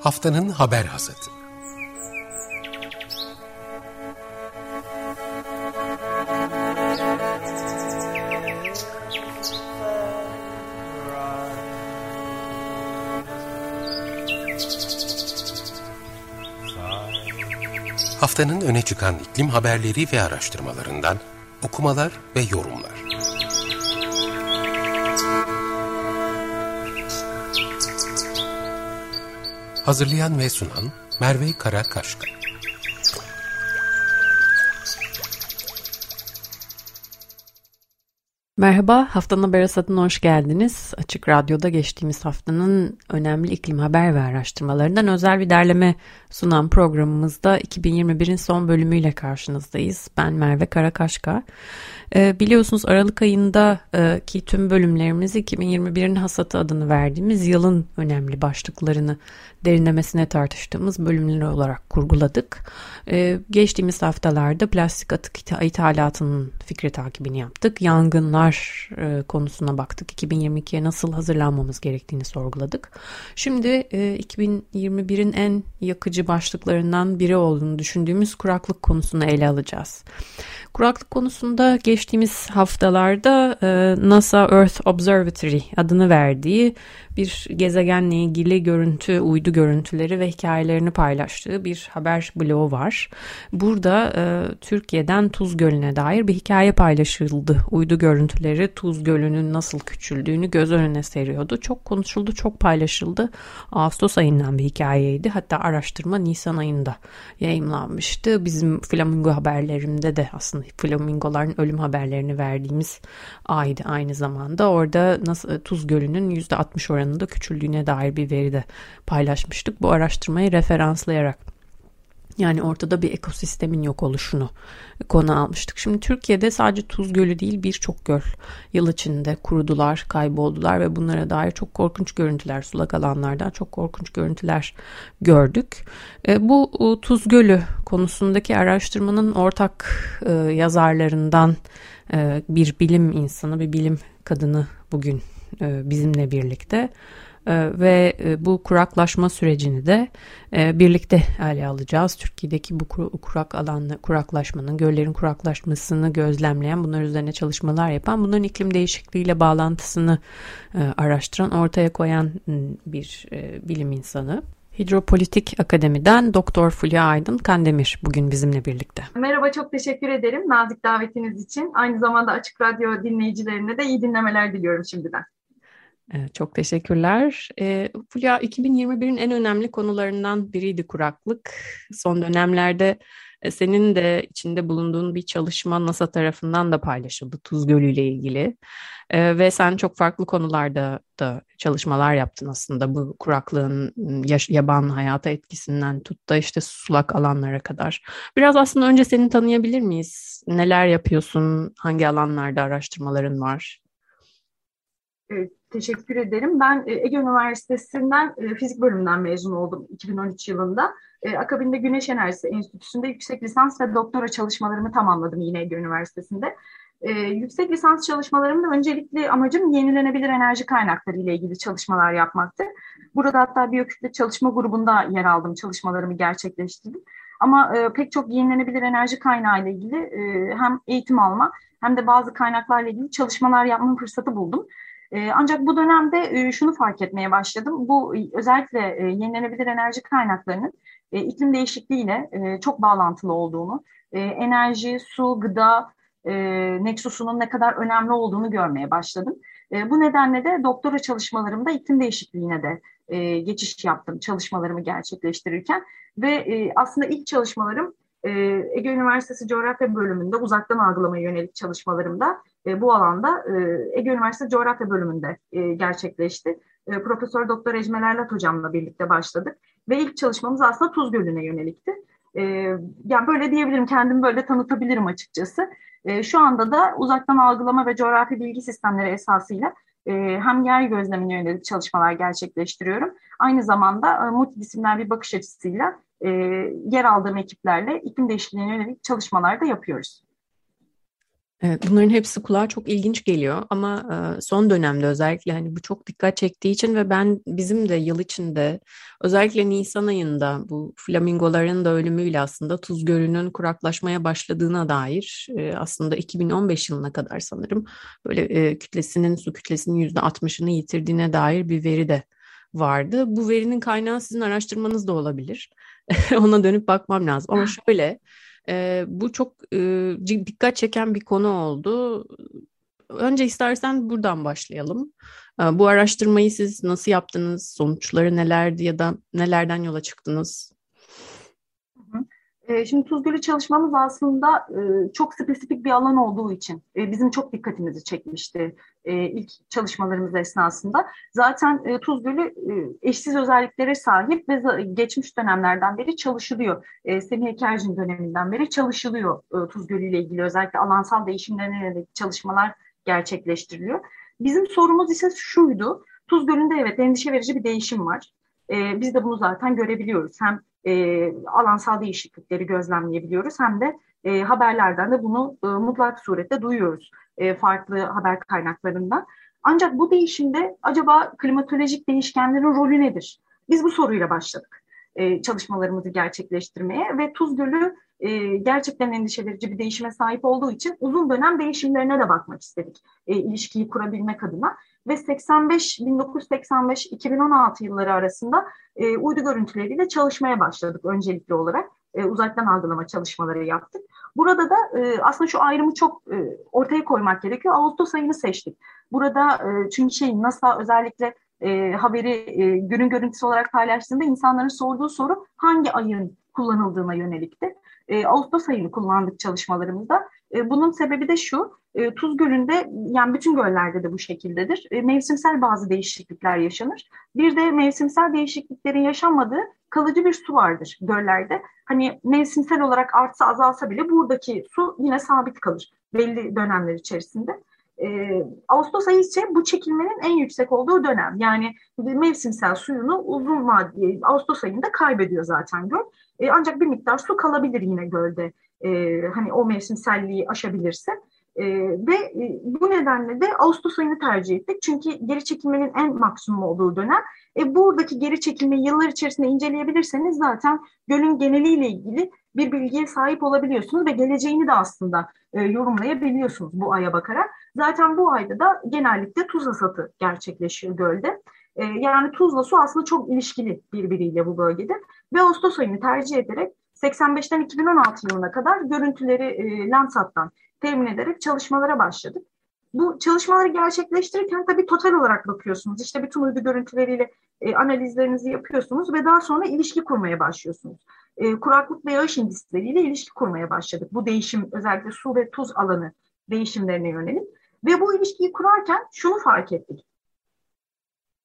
Haftanın haber hazırdı. Haftanın öne çıkan iklim haberleri ve araştırmalarından okumalar ve yorumlar. Hazırlayan ve sunan Merve Karakaşka. Merhaba, Haftanın Haber Hasatı'na hoş geldiniz. Açık Radyo'da geçtiğimiz haftanın önemli iklim haber ve araştırmalarından özel bir derleme sunan programımızda 2021'in son bölümüyle karşınızdayız. Ben Merve Karakaşka. Ee, biliyorsunuz Aralık ayında e, ki tüm bölümlerimizi 2021'in hasatı adını verdiğimiz yılın önemli başlıklarını derinlemesine tartıştığımız bölümler olarak kurguladık. Ee, geçtiğimiz haftalarda plastik atık ithalatının fikri takibini yaptık. Yangınlar e, konusuna baktık. 2022'ye nasıl hazırlanmamız gerektiğini sorguladık. Şimdi e, 2021'in en yakıcı başlıklarından biri olduğunu düşündüğümüz kuraklık konusunu ele alacağız. Kuraklık konusunda geçtiğimiz haftalarda e, NASA Earth Observatory adını verdiği bir gezegenle ilgili görüntü, uydu görüntüleri ve hikayelerini paylaştığı bir haber bloğu var. Burada e, Türkiye'den Tuz Gölü'ne dair bir hikaye paylaşıldı. Uydu görüntüleri Tuz Gölü'nün nasıl küçüldüğünü göz önüne seriyordu. Çok konuşuldu, çok paylaşıldı. Ağustos ayından bir hikayeydi. Hatta araştırma Nisan ayında yayımlanmıştı. Bizim flamingo haberlerimde de aslında flamingoların ölüm haberlerini verdiğimiz aydı aynı zamanda. Orada nasıl Tuz Gölü'nün %60 oranı oranında küçüldüğüne dair bir veri de paylaşmıştık. Bu araştırmayı referanslayarak yani ortada bir ekosistemin yok oluşunu konu almıştık. Şimdi Türkiye'de sadece Tuz Gölü değil birçok göl yıl içinde kurudular, kayboldular ve bunlara dair çok korkunç görüntüler, sulak alanlardan çok korkunç görüntüler gördük. E, bu Tuz Gölü konusundaki araştırmanın ortak e, yazarlarından e, bir bilim insanı, bir bilim kadını bugün e, bizimle birlikte e, ve e, bu kuraklaşma sürecini de birlikte ele alacağız. Türkiye'deki bu kurak alanla kuraklaşmanın, göllerin kuraklaşmasını gözlemleyen, bunlar üzerine çalışmalar yapan, bunların iklim değişikliğiyle bağlantısını araştıran, ortaya koyan bir bilim insanı. Hidropolitik Akademi'den Doktor Fulya Aydın Kandemir bugün bizimle birlikte. Merhaba, çok teşekkür ederim nazik davetiniz için. Aynı zamanda Açık Radyo dinleyicilerine de iyi dinlemeler diliyorum şimdiden. Çok teşekkürler. E, Fulya 2021'in en önemli konularından biriydi kuraklık. Son dönemlerde e, senin de içinde bulunduğun bir çalışma NASA tarafından da paylaşıldı Tuz Gölü ile ilgili. E, ve sen çok farklı konularda da çalışmalar yaptın aslında bu kuraklığın yaş- yaban hayata etkisinden tut da işte sulak alanlara kadar. Biraz aslında önce seni tanıyabilir miyiz? Neler yapıyorsun? Hangi alanlarda araştırmaların var? Evet, teşekkür ederim. Ben e, Ege Üniversitesi'nden e, fizik bölümünden mezun oldum 2013 yılında. E, akabinde Güneş Enerjisi Enstitüsü'nde yüksek lisans ve doktora çalışmalarımı tamamladım yine Ege Üniversitesi'nde. yüksek lisans çalışmalarımda öncelikli amacım yenilenebilir enerji kaynakları ile ilgili çalışmalar yapmaktı. Burada hatta biyokütle çalışma grubunda yer aldım, çalışmalarımı gerçekleştirdim. Ama pek çok yenilenebilir enerji kaynağı ile ilgili hem eğitim alma hem de bazı kaynaklarla ilgili çalışmalar yapma fırsatı buldum. E, ancak bu dönemde e, şunu fark etmeye başladım. Bu özellikle e, yenilenebilir enerji kaynaklarının e, iklim değişikliğiyle e, çok bağlantılı olduğunu, e, enerji, su, gıda e, ne kadar önemli olduğunu görmeye başladım. E, bu nedenle de doktora çalışmalarımda iklim değişikliğine de e, geçiş yaptım çalışmalarımı gerçekleştirirken ve e, aslında ilk çalışmalarım e, Ege Üniversitesi Coğrafya Bölümünde uzaktan algılamaya yönelik çalışmalarımda e, bu alanda e, Ege Üniversitesi Coğrafya Bölümünde e, gerçekleşti. E, Profesör Doktor Ecmel Erlat hocamla birlikte başladık ve ilk çalışmamız aslında Tuz Gölü'ne yönelikti. E, yani böyle diyebilirim, kendimi böyle tanıtabilirim açıkçası. Şu anda da uzaktan algılama ve coğrafi bilgi sistemleri esasıyla hem yer gözlemine yönelik çalışmalar gerçekleştiriyorum. Aynı zamanda multidisipliner bir bakış açısıyla e, yer aldığım ekiplerle iklim değişikliğine yönelik çalışmalar da yapıyoruz. Evet, bunların hepsi kulağa çok ilginç geliyor ama e, son dönemde özellikle hani bu çok dikkat çektiği için ve ben bizim de yıl içinde özellikle Nisan ayında bu flamingoların da ölümüyle aslında Tuz Gölü'nün kuraklaşmaya başladığına dair e, aslında 2015 yılına kadar sanırım böyle e, kütlesinin su kütlesinin yüzde 60'ını yitirdiğine dair bir veri de vardı. Bu verinin kaynağı sizin araştırmanız da olabilir. Ona dönüp bakmam lazım ama şöyle e, bu çok e, dikkat çeken bir konu oldu. Önce istersen buradan başlayalım. E, bu araştırmayı siz nasıl yaptınız? Sonuçları nelerdi ya da nelerden yola çıktınız? Ee, şimdi Tuz Gölü çalışmamız aslında e, çok spesifik bir alan olduğu için e, bizim çok dikkatimizi çekmişti e, ilk çalışmalarımız esnasında. Zaten Tuz Gölü eşsiz özelliklere sahip ve geçmiş dönemlerden beri çalışılıyor. Semih Ekercin döneminden beri çalışılıyor Tuz Gölü ile ilgili özellikle alansal değişimlerine yönelik çalışmalar gerçekleştiriliyor. Bizim sorumuz ise şuydu. Tuz Gölü'nde evet endişe verici bir değişim var. Biz de bunu zaten görebiliyoruz. Hem e, alansal değişiklikleri gözlemleyebiliyoruz hem de e, haberlerden de bunu e, mutlak surette duyuyoruz e, farklı haber kaynaklarından. Ancak bu değişimde acaba klimatolojik değişkenlerin rolü nedir? Biz bu soruyla başladık e, çalışmalarımızı gerçekleştirmeye ve Tuz Gölü e, gerçekten endişe verici bir değişime sahip olduğu için uzun dönem değişimlerine de bakmak istedik e, ilişkiyi kurabilmek adına ve 85 1985 2016 yılları arasında e, uydu görüntüleriyle çalışmaya başladık öncelikli olarak. E, uzaktan algılama çalışmaları yaptık. Burada da e, aslında şu ayrımı çok e, ortaya koymak gerekiyor. Ağustos ayını seçtik. Burada e, çünkü şey NASA özellikle e, haberi e, günün görüntüsü olarak paylaştığında insanların sorduğu soru hangi ayın kullanıldığına yönelikti. E, Ağustos ayını kullandık çalışmalarımızda. E, bunun sebebi de şu, e, Tuz Gölü'nde yani bütün göllerde de bu şekildedir. E, mevsimsel bazı değişiklikler yaşanır. Bir de mevsimsel değişikliklerin yaşanmadığı kalıcı bir su vardır göllerde. Hani mevsimsel olarak artsa azalsa bile buradaki su yine sabit kalır belli dönemler içerisinde. E, Ağustos ayı ise bu çekilmenin en yüksek olduğu dönem. Yani mevsimsel suyunu uzun vadeli Ağustos ayında kaybediyor zaten göl. E, ancak bir miktar su kalabilir yine gölde. E, hani o mevsimselliği aşabilirse. E, ve e, bu nedenle de Ağustos ayını tercih ettik. Çünkü geri çekilmenin en maksimum olduğu dönem. E, buradaki geri çekilmeyi yıllar içerisinde inceleyebilirseniz zaten gölün geneliyle ilgili bir bilgiye sahip olabiliyorsunuz ve geleceğini de aslında e, yorumlayabiliyorsunuz bu aya bakarak. Zaten bu ayda da genellikle tuz hasatı gerçekleşiyor gölde. E, yani tuzla su aslında çok ilişkili birbiriyle bu bölgede. Ve Ağustos ayını tercih ederek 85'ten 2016 yılına kadar görüntüleri e, Landsat'tan temin ederek çalışmalara başladık. Bu çalışmaları gerçekleştirirken tabii total olarak bakıyorsunuz. İşte bütün uydu görüntüleriyle e, analizlerinizi yapıyorsunuz ve daha sonra ilişki kurmaya başlıyorsunuz. E, kuraklık ve yağış indisleriyle ilişki kurmaya başladık. Bu değişim özellikle su ve tuz alanı değişimlerine yönelik. Ve bu ilişkiyi kurarken şunu fark ettik.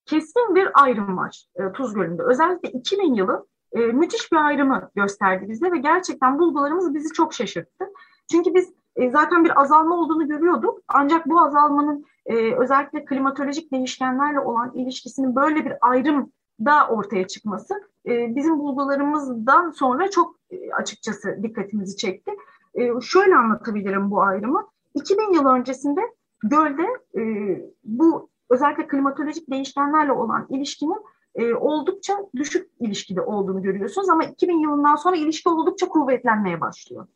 Keskin bir ayrım var e, Tuz Gölü'nde. Özellikle 2000 yılı e, müthiş bir ayrımı gösterdi bize ve gerçekten bulgularımız bizi çok şaşırttı. Çünkü biz e, zaten bir azalma olduğunu görüyorduk. Ancak bu azalmanın e, özellikle klimatolojik değişkenlerle olan ilişkisinin böyle bir ayrım da ortaya çıkması e, bizim bulgularımızdan sonra çok e, açıkçası dikkatimizi çekti. E, şöyle anlatabilirim bu ayrımı. 2000 yıl öncesinde gölde e, bu özellikle klimatolojik değişkenlerle olan ilişkinin e, oldukça düşük ilişkide olduğunu görüyorsunuz ama 2000 yılından sonra ilişki oldukça kuvvetlenmeye başlıyor.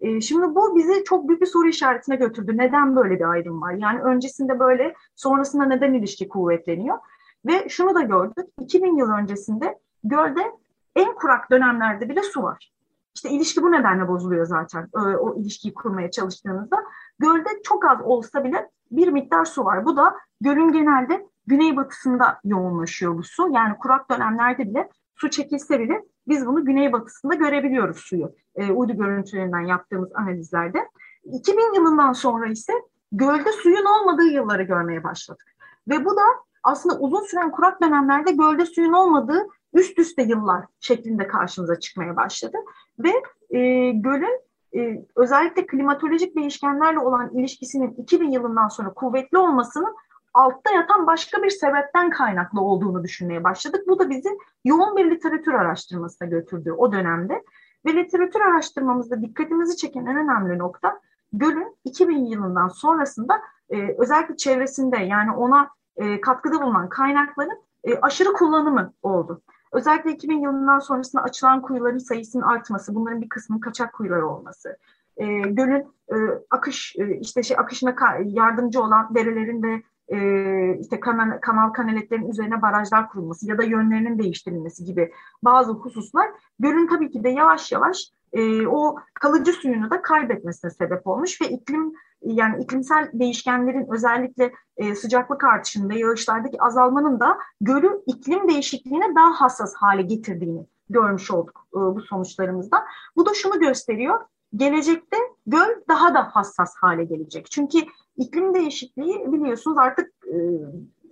E, şimdi bu bizi çok büyük bir soru işaretine götürdü. Neden böyle bir ayrım var? Yani öncesinde böyle, sonrasında neden ilişki kuvvetleniyor? Ve şunu da gördük, 2000 yıl öncesinde gölde en kurak dönemlerde bile su var. İşte ilişki bu nedenle bozuluyor zaten o, o ilişkiyi kurmaya çalıştığınızda. Gölde çok az olsa bile bir miktar su var. Bu da gölün genelde güneybatısında yoğunlaşıyor bu su. Yani kurak dönemlerde bile su çekilse bile biz bunu güneybatısında görebiliyoruz suyu. E, uydu görüntülerinden yaptığımız analizlerde. 2000 yılından sonra ise gölde suyun olmadığı yılları görmeye başladık. Ve bu da aslında uzun süren kurak dönemlerde gölde suyun olmadığı üst üste yıllar şeklinde karşımıza çıkmaya başladı. Ve e, gölün e, özellikle klimatolojik değişkenlerle olan ilişkisinin 2000 yılından sonra kuvvetli olmasının altta yatan başka bir sebepten kaynaklı olduğunu düşünmeye başladık. Bu da bizi yoğun bir literatür araştırmasına götürdü o dönemde. Ve literatür araştırmamızda dikkatimizi çeken en önemli nokta gölün 2000 yılından sonrasında e, özellikle çevresinde yani ona e, katkıda bulunan kaynakların e, aşırı kullanımı oldu. Özellikle 2000 yılından sonrasında açılan kuyuların sayısının artması, bunların bir kısmının kaçak kuyular olması, e, gölün e, akış e, işte şey akışına yardımcı olan derelerin ve e, işte kanal, kanal kanaletlerin üzerine barajlar kurulması ya da yönlerinin değiştirilmesi gibi bazı hususlar gölün tabii ki de yavaş yavaş e, o kalıcı suyunu da kaybetmesine sebep olmuş ve iklim yani iklimsel değişkenlerin özellikle e, sıcaklık artışında, yağışlardaki azalmanın da gölü iklim değişikliğine daha hassas hale getirdiğini görmüş olduk e, bu sonuçlarımızda. Bu da şunu gösteriyor, gelecekte göl daha da hassas hale gelecek. Çünkü iklim değişikliği biliyorsunuz artık e,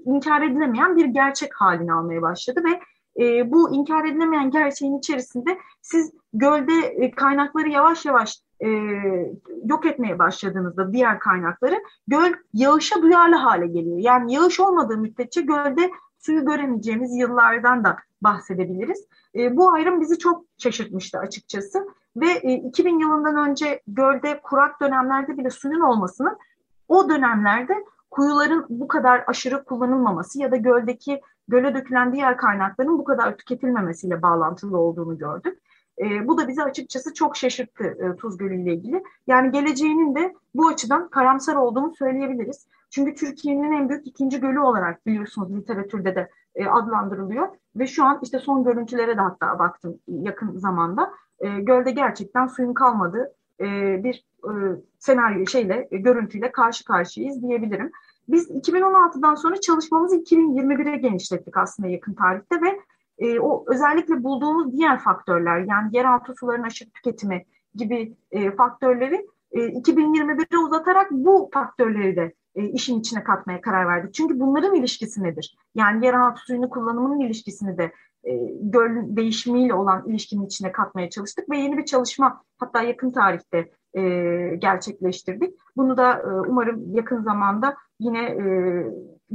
inkar edilemeyen bir gerçek halini almaya başladı ve e, bu inkar edilemeyen gerçeğin içerisinde siz gölde e, kaynakları yavaş yavaş e, yok etmeye başladığınızda diğer kaynakları göl yağışa duyarlı hale geliyor. Yani yağış olmadığı müddetçe gölde suyu göremeyeceğimiz yıllardan da bahsedebiliriz. E, bu ayrım bizi çok şaşırtmıştı açıkçası ve e, 2000 yılından önce gölde kurak dönemlerde bile suyun olmasının o dönemlerde kuyuların bu kadar aşırı kullanılmaması ya da göldeki göle dökülen diğer kaynakların bu kadar tüketilmemesiyle bağlantılı olduğunu gördük. E, bu da bizi açıkçası çok şaşırttı e, Tuz Gölü ile ilgili. Yani geleceğinin de bu açıdan karamsar olduğunu söyleyebiliriz. Çünkü Türkiye'nin en büyük ikinci gölü olarak biliyorsunuz literatürde de e, adlandırılıyor. Ve şu an işte son görüntülere de hatta baktım yakın zamanda. E, gölde gerçekten suyun kalmadığı e, bir e, senaryo şeyle, e, görüntüyle karşı karşıyayız diyebilirim. Biz 2016'dan sonra çalışmamızı 2021'e genişlettik aslında yakın tarihte ve e, o özellikle bulduğumuz diğer faktörler yani yeraltı suların aşırı tüketimi gibi e, faktörleri e, 2021'e uzatarak bu faktörleri de e, işin içine katmaya karar verdik. Çünkü bunların ilişkisi nedir? Yani yeraltı suyunu kullanımının ilişkisini de göl değişimiyle olan ilişkinin içine katmaya çalıştık ve yeni bir çalışma hatta yakın tarihte e, gerçekleştirdik. Bunu da e, umarım yakın zamanda yine e,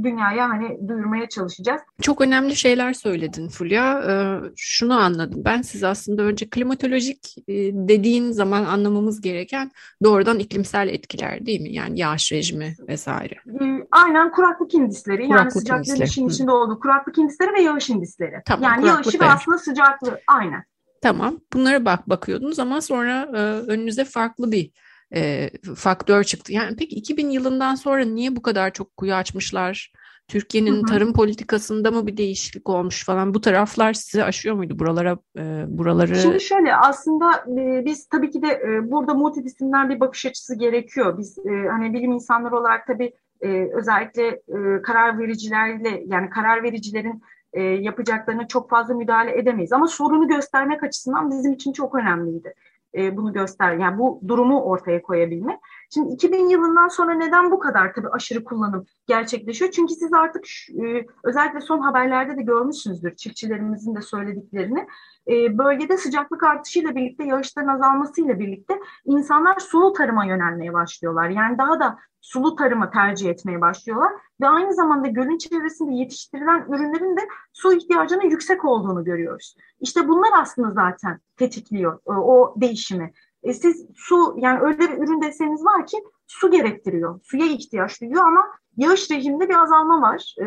dünyaya hani duyurmaya çalışacağız. Çok önemli şeyler söyledin Fulya. Ee, şunu anladım ben siz aslında önce klimatolojik e, dediğin zaman anlamamız gereken doğrudan iklimsel etkiler değil mi? Yani yağış rejimi vesaire. Ee, aynen kuraklık indisleri kuraklık yani sıcaklığın işin içinde olduğu kuraklık indisleri ve yağış indisleri. Tamam, yani yağışı ve aslında sıcaklığı aynen. Tamam bunlara bak bakıyordunuz ama sonra e, önünüze farklı bir e, faktör çıktı. Yani peki 2000 yılından sonra niye bu kadar çok kuyu açmışlar? Türkiye'nin tarım politikasında mı bir değişiklik olmuş falan bu taraflar sizi aşıyor muydu buralara e, buraları? Şimdi şöyle aslında e, biz tabii ki de e, burada multidisipliner bir bakış açısı gerekiyor. Biz e, hani bilim insanları olarak tabii e, özellikle e, karar vericilerle yani karar vericilerin e, yapacaklarına çok fazla müdahale edemeyiz. Ama sorunu göstermek açısından bizim için çok önemliydi e, bunu göster, yani bu durumu ortaya koyabilmek. Şimdi 2000 yılından sonra neden bu kadar tabii aşırı kullanım gerçekleşiyor? Çünkü siz artık e, özellikle son haberlerde de görmüşsünüzdür çiftçilerimizin de söylediklerini. E, bölgede sıcaklık artışıyla birlikte, yağışların azalmasıyla birlikte insanlar sulu tarıma yönelmeye başlıyorlar. Yani daha da sulu tarımı tercih etmeye başlıyorlar ve aynı zamanda gölün çevresinde yetiştirilen ürünlerin de su ihtiyacının yüksek olduğunu görüyoruz. İşte bunlar aslında zaten tetikliyor e, o değişimi. E siz su yani öyle bir ürün deseniz var ki su gerektiriyor, suya ihtiyaç duyuyor ama yağış rejiminde bir azalma var. E,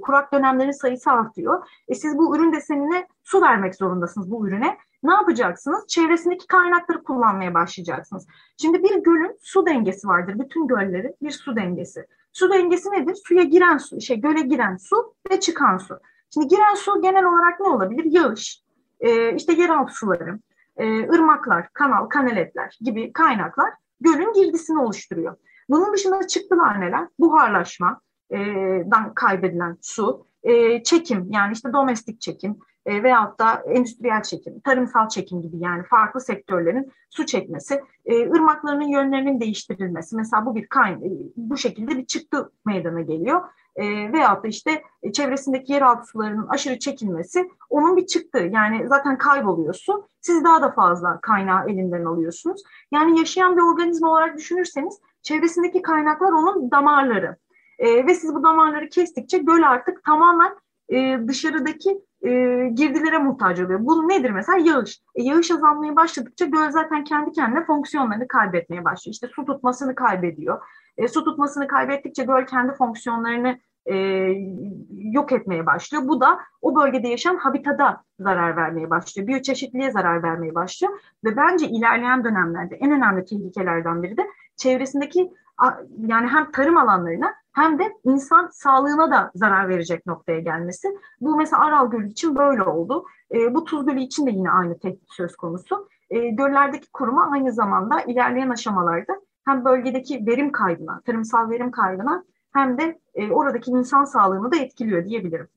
kurak dönemlerin sayısı artıyor. E siz bu ürün desenine su vermek zorundasınız bu ürüne. Ne yapacaksınız? Çevresindeki kaynakları kullanmaya başlayacaksınız. Şimdi bir gölün su dengesi vardır. Bütün göllerin bir su dengesi. Su dengesi nedir? Suya giren su, şey göle giren su ve çıkan su. Şimdi giren su genel olarak ne olabilir? Yağış, e, işte yeraltı suları, e, ırmaklar, kanal, kanaletler gibi kaynaklar gölün girdisini oluşturuyor. Bunun dışında çıktılar neler? Buharlaşmadan kaybedilen su, e, çekim yani işte domestik çekim e, veyahut da endüstriyel çekim, tarımsal çekim gibi yani farklı sektörlerin su çekmesi, e, ırmaklarının yönlerinin değiştirilmesi. Mesela bu bir kayn e, bu şekilde bir çıktı meydana geliyor. E, veyahut da işte e, çevresindeki yeraltı sularının aşırı çekilmesi onun bir çıktı. Yani zaten kayboluyor su. Siz daha da fazla kaynağı elinden alıyorsunuz. Yani yaşayan bir organizma olarak düşünürseniz çevresindeki kaynaklar onun damarları. E, ve siz bu damarları kestikçe göl artık tamamen e, dışarıdaki e, girdilere muhtaç oluyor. Bu nedir mesela? Yağış. E, yağış azalmaya başladıkça göl zaten kendi kendine fonksiyonlarını kaybetmeye başlıyor. İşte su tutmasını kaybediyor. E, su tutmasını kaybettikçe göl kendi fonksiyonlarını e, yok etmeye başlıyor. Bu da o bölgede yaşayan habitada zarar vermeye başlıyor. Biyoçeşitliliğe zarar vermeye başlıyor. Ve bence ilerleyen dönemlerde en önemli tehlikelerden biri de çevresindeki yani hem tarım alanlarına hem de insan sağlığına da zarar verecek noktaya gelmesi. Bu mesela Aral Gölü için böyle oldu. E, bu Tuz Gölü için de yine aynı tehdit söz konusu. E, göllerdeki kuruma aynı zamanda ilerleyen aşamalarda hem bölgedeki verim kaybına, tarımsal verim kaybına hem de e, oradaki insan sağlığını da etkiliyor diyebilirim.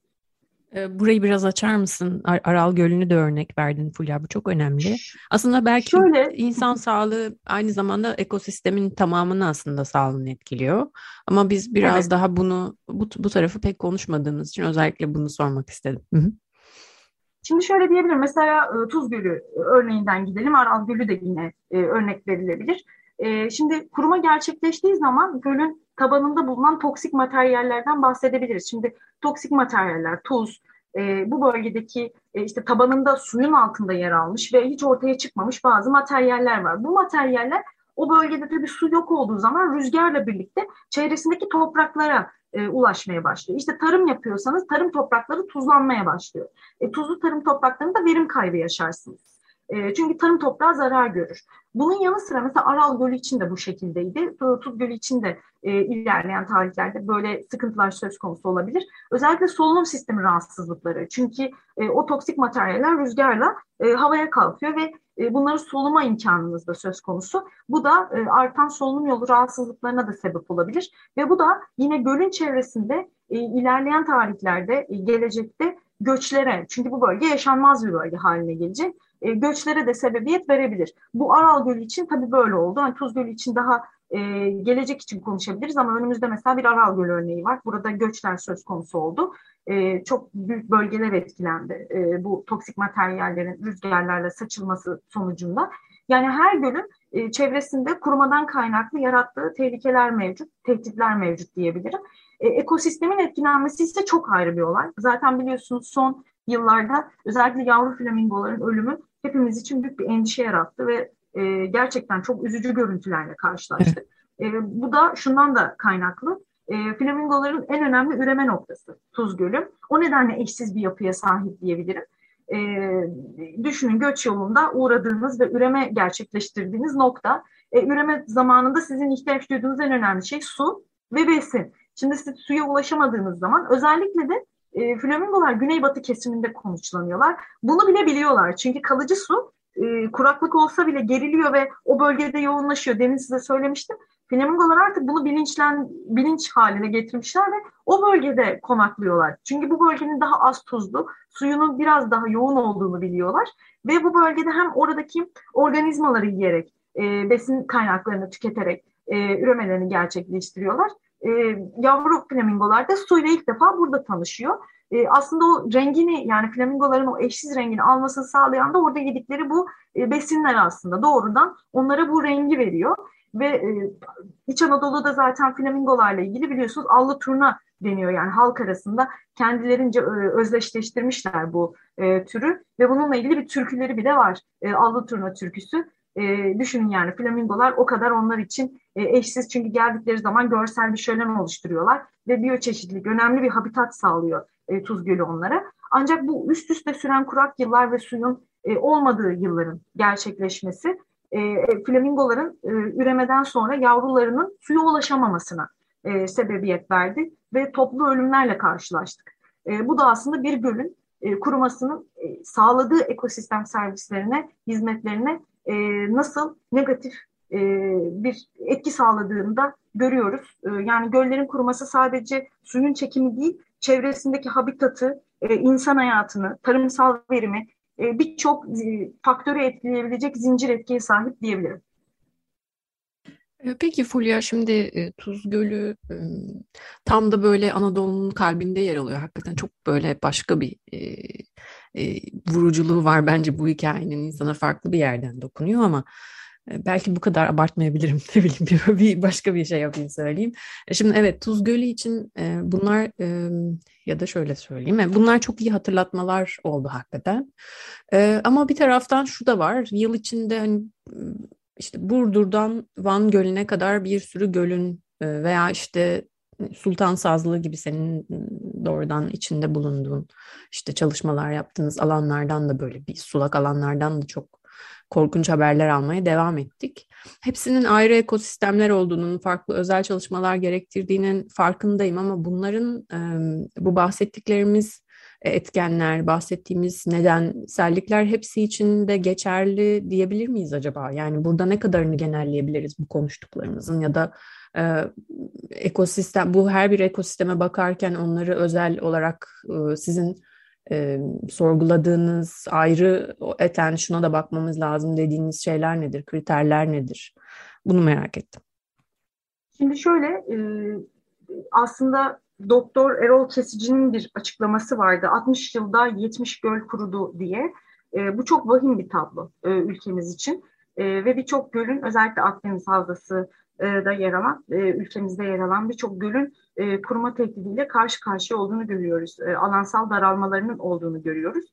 E, burayı biraz açar mısın? Ar Aral Gölü'nü de örnek verdin Fulya. Bu çok önemli. Aslında belki Şöyle, insan sağlığı aynı zamanda ekosistemin tamamını aslında sağlığını etkiliyor. Ama biz biraz evet. daha bunu bu, bu tarafı pek konuşmadığımız için özellikle bunu sormak istedim. Hı -hı. Şimdi şöyle diyebilirim. Mesela e, Tuz Gölü örneğinden gidelim. Aral Gölü de yine e, örnek verilebilir. Şimdi kuruma gerçekleştiği zaman gölün tabanında bulunan toksik materyallerden bahsedebiliriz. Şimdi toksik materyaller, tuz, e, bu bölgedeki e, işte tabanında suyun altında yer almış ve hiç ortaya çıkmamış bazı materyaller var. Bu materyaller o bölgede tabii su yok olduğu zaman rüzgarla birlikte çevresindeki topraklara e, ulaşmaya başlıyor. İşte tarım yapıyorsanız tarım toprakları tuzlanmaya başlıyor. E, tuzlu tarım topraklarında verim kaybı yaşarsınız. E, çünkü tarım toprağı zarar görür. Bunun yanı sıra mesela Aral Gölü için de bu şekildeydi. Tuz Gölü için de e, ilerleyen tarihlerde böyle sıkıntılar söz konusu olabilir. Özellikle solunum sistemi rahatsızlıkları. Çünkü e, o toksik materyaller rüzgarla e, havaya kalkıyor ve e, bunları soluma imkanınız da söz konusu. Bu da e, artan solunum yolu rahatsızlıklarına da sebep olabilir. Ve bu da yine gölün çevresinde e, ilerleyen tarihlerde, e, gelecekte göçlere, çünkü bu bölge yaşanmaz bir bölge haline gelecek e, göçlere de sebebiyet verebilir. Bu Aral Gölü için tabii böyle oldu. Yani Tuz Gölü için daha e, gelecek için konuşabiliriz ama önümüzde mesela bir Aral Gölü örneği var. Burada göçler söz konusu oldu. E, çok büyük bölgeler etkilendi e, bu toksik materyallerin rüzgarlarla saçılması sonucunda. Yani her gölün e, çevresinde kurumadan kaynaklı yarattığı tehlikeler mevcut, tehditler mevcut diyebilirim. E, ekosistemin etkilenmesi ise çok ayrı bir olay. Zaten biliyorsunuz son yıllarda özellikle yavru flamingoların ölümü hepimiz için büyük bir endişe yarattı ve e, gerçekten çok üzücü görüntülerle karşılaştık. E, bu da şundan da kaynaklı. E, flamingoların en önemli üreme noktası Tuz Gölü. O nedenle eşsiz bir yapıya sahip diyebilirim. E, düşünün göç yolunda uğradığınız ve üreme gerçekleştirdiğiniz nokta. E, üreme zamanında sizin ihtiyaç duyduğunuz en önemli şey su ve besin. Şimdi siz suya ulaşamadığınız zaman özellikle de e, flamingolar güneybatı kesiminde konuşlanıyorlar. Bunu bile biliyorlar. Çünkü kalıcı su e, kuraklık olsa bile geriliyor ve o bölgede yoğunlaşıyor. Demin size söylemiştim. Flamingolar artık bunu bilinçlen bilinç haline getirmişler ve o bölgede konaklıyorlar. Çünkü bu bölgenin daha az tuzlu, suyunun biraz daha yoğun olduğunu biliyorlar ve bu bölgede hem oradaki organizmaları yiyerek, e, besin kaynaklarını tüketerek e, üremelerini gerçekleştiriyorlar e, yavru flamingolar da suyla ilk defa burada tanışıyor. E, aslında o rengini yani flamingoların o eşsiz rengini almasını sağlayan da orada yedikleri bu e, besinler aslında doğrudan onlara bu rengi veriyor. Ve e, İç Anadolu'da zaten flamingolarla ilgili biliyorsunuz allı turna deniyor yani halk arasında kendilerince e, özdeşleştirmişler bu e, türü ve bununla ilgili bir türküleri bile var. E, allı turna türküsü. E, düşünün yani flamingolar o kadar onlar için e, eşsiz çünkü geldikleri zaman görsel bir şölen oluşturuyorlar ve biyoçeşitlilik önemli bir habitat sağlıyor e, Tuz Gölü onlara. Ancak bu üst üste süren kurak yıllar ve suyun e, olmadığı yılların gerçekleşmesi e, e flamingoların e, üremeden sonra yavrularının suya ulaşamamasına e, sebebiyet verdi ve toplu ölümlerle karşılaştık. E, bu da aslında bir gölün e, kurumasının e, sağladığı ekosistem servislerine, hizmetlerine e, nasıl negatif e, bir etki sağladığını da görüyoruz. E, yani göllerin kuruması sadece suyun çekimi değil, çevresindeki habitatı, e, insan hayatını, tarımsal verimi e, birçok e, faktörü etkileyebilecek zincir etkiye sahip diyebilirim. E, peki Fulya şimdi e, Tuz Gölü e, tam da böyle Anadolu'nun kalbinde yer alıyor. Hakikaten çok böyle başka bir e, vuruculuğu var bence bu hikayenin insana farklı bir yerden dokunuyor ama E, belki bu kadar abartmayabilirim. Ne bileyim bir, bir başka bir şey yapayım söyleyeyim. E, şimdi evet Tuz Gölü için e, bunlar e, ya da şöyle söyleyeyim. E, bunlar çok iyi hatırlatmalar oldu hakikaten. E, ama bir taraftan şu da var. Yıl içinde hani işte Burdur'dan Van Gölü'ne kadar bir sürü gölün veya işte Sultan Sazlı gibi senin doğrudan içinde bulunduğun işte çalışmalar yaptığınız alanlardan da böyle bir sulak alanlardan da çok korkunç haberler almaya devam ettik. Hepsinin ayrı ekosistemler olduğunun, farklı özel çalışmalar gerektirdiğinin farkındayım ama bunların bu bahsettiklerimiz e, etkenler, bahsettiğimiz nedensellikler hepsi için de geçerli diyebilir miyiz acaba? Yani burada ne kadarını genelleyebiliriz bu konuştuklarımızın ya da e, ekosistem bu her bir ekosisteme bakarken onları özel olarak e, sizin e, sorguladığınız ayrı eten şuna da bakmamız lazım dediğiniz şeyler nedir, kriterler nedir? Bunu merak ettim. Şimdi şöyle aslında Doktor Erol Kesici'nin bir açıklaması vardı. 60 yılda 70 göl kurudu diye. Bu çok vahim bir tablo ülkemiz için. Ve birçok gölün özellikle Akdeniz Havzası da yer alan, e, ülkemizde yer alan birçok gölün e, kuruma tehdidiyle karşı karşıya olduğunu görüyoruz. E, alansal daralmalarının olduğunu görüyoruz.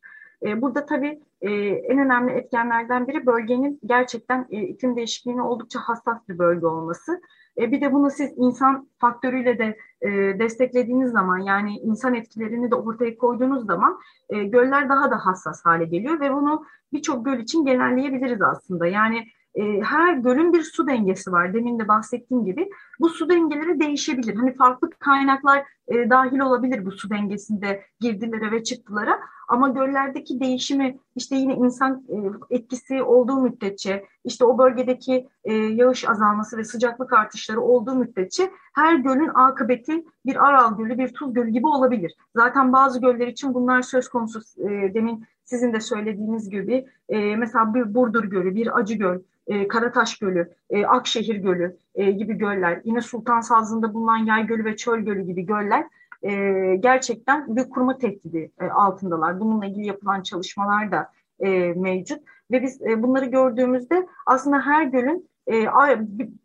E, burada tabii e, en önemli etkenlerden biri bölgenin gerçekten e, iklim değişikliğine oldukça hassas bir bölge olması. E, bir de bunu siz insan faktörüyle de e, desteklediğiniz zaman yani insan etkilerini de ortaya koyduğunuz zaman e, göller daha da hassas hale geliyor ve bunu birçok göl için genelleyebiliriz aslında. Yani e, her gölün bir su dengesi var. Demin de bahsettiğim gibi bu su dengeleri değişebilir. Hani farklı kaynaklar e, dahil olabilir bu su dengesinde girdilere ve çıktılara. Ama göllerdeki değişimi işte yine insan e, etkisi olduğu müddetçe işte o bölgedeki e, yağış azalması ve sıcaklık artışları olduğu müddetçe her gölün akıbeti bir Aral Gölü, bir Tuz Gölü gibi olabilir. Zaten bazı göller için bunlar söz konusu. E, demin sizin de söylediğiniz gibi e, mesela bir Burdur Gölü, bir Acı Göl, e, Karataş Gölü, e, Akşehir Gölü e, gibi göller, yine Sultan Sazlı'nda bulunan Yay Gölü ve Çöl Gölü gibi göller e, gerçekten bir kurma tehdidi e, altındalar. Bununla ilgili yapılan çalışmalar da e, mevcut ve biz e, bunları gördüğümüzde aslında her gölün e,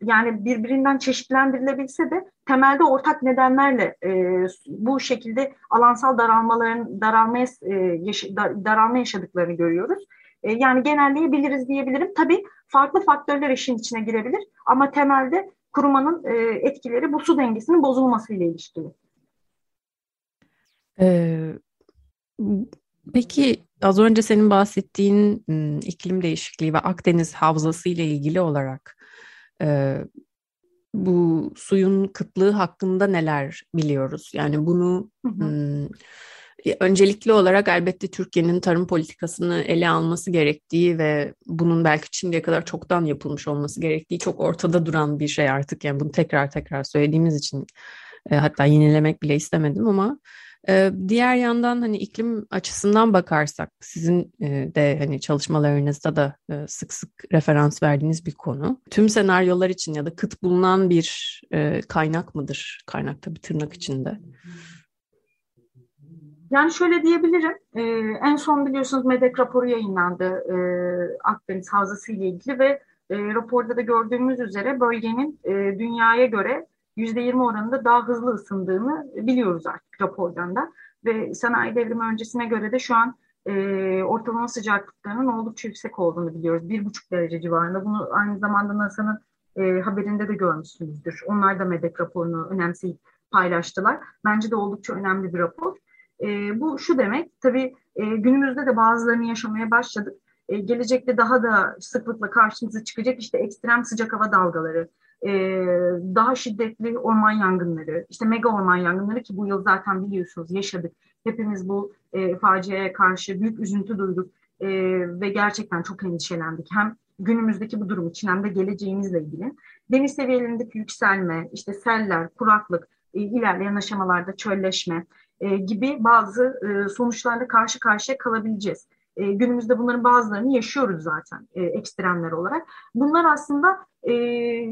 yani birbirinden çeşitlendirilebilse de temelde ortak nedenlerle e, bu şekilde alansal daralmaların daralmaya e, yaş, daralma yaşadıklarını görüyoruz. E, yani genelleyebiliriz diyebilirim. Tabii farklı faktörler işin içine girebilir ama temelde kurumanın e, etkileri bu su dengesinin bozulmasıyla ilişkili. Ee, peki az önce senin bahsettiğin iklim değişikliği ve Akdeniz havzası ile ilgili olarak e, bu suyun kıtlığı hakkında neler biliyoruz? Yani bunu hı hı. öncelikli olarak elbette Türkiye'nin tarım politikasını ele alması gerektiği ve bunun belki şimdiye kadar çoktan yapılmış olması gerektiği çok ortada duran bir şey artık. Yani bunu tekrar tekrar söylediğimiz için e, hatta yenilemek bile istemedim ama diğer yandan hani iklim açısından bakarsak sizin de hani çalışmalarınızda da sık sık referans verdiğiniz bir konu. Tüm senaryolar için ya da kıt bulunan bir kaynak mıdır? Kaynak tabii tırnak içinde. Yani şöyle diyebilirim, en son biliyorsunuz MEDEK raporu yayınlandı Akdeniz Havzası ile ilgili ve raporda da gördüğümüz üzere bölgenin dünyaya göre %20 oranında daha hızlı ısındığını biliyoruz artık rapordan da. Ve sanayi devrimi öncesine göre de şu an e, ortalama sıcaklıklarının oldukça yüksek olduğunu biliyoruz. Bir buçuk derece civarında. Bunu aynı zamanda NASA'nın e, haberinde de görmüşsünüzdür. Onlar da MEDEK raporunu önemseyip paylaştılar. Bence de oldukça önemli bir rapor. E, bu şu demek, tabii e, günümüzde de bazılarını yaşamaya başladık. E, gelecekte daha da sıklıkla karşımıza çıkacak işte ekstrem sıcak hava dalgaları, e, daha şiddetli orman yangınları, işte mega orman yangınları ki bu yıl zaten biliyorsunuz yaşadık. Hepimiz bu e, faciaya karşı büyük üzüntü duyduk e, ve gerçekten çok endişelendik. Hem günümüzdeki bu durum için hem de geleceğimizle ilgili. Deniz seviyelerindeki yükselme, işte seller, kuraklık, e, ilerleyen aşamalarda çölleşme e, gibi bazı e, sonuçlarla karşı karşıya kalabileceğiz. E, günümüzde bunların bazılarını yaşıyoruz zaten e, ekstremler olarak. Bunlar aslında e,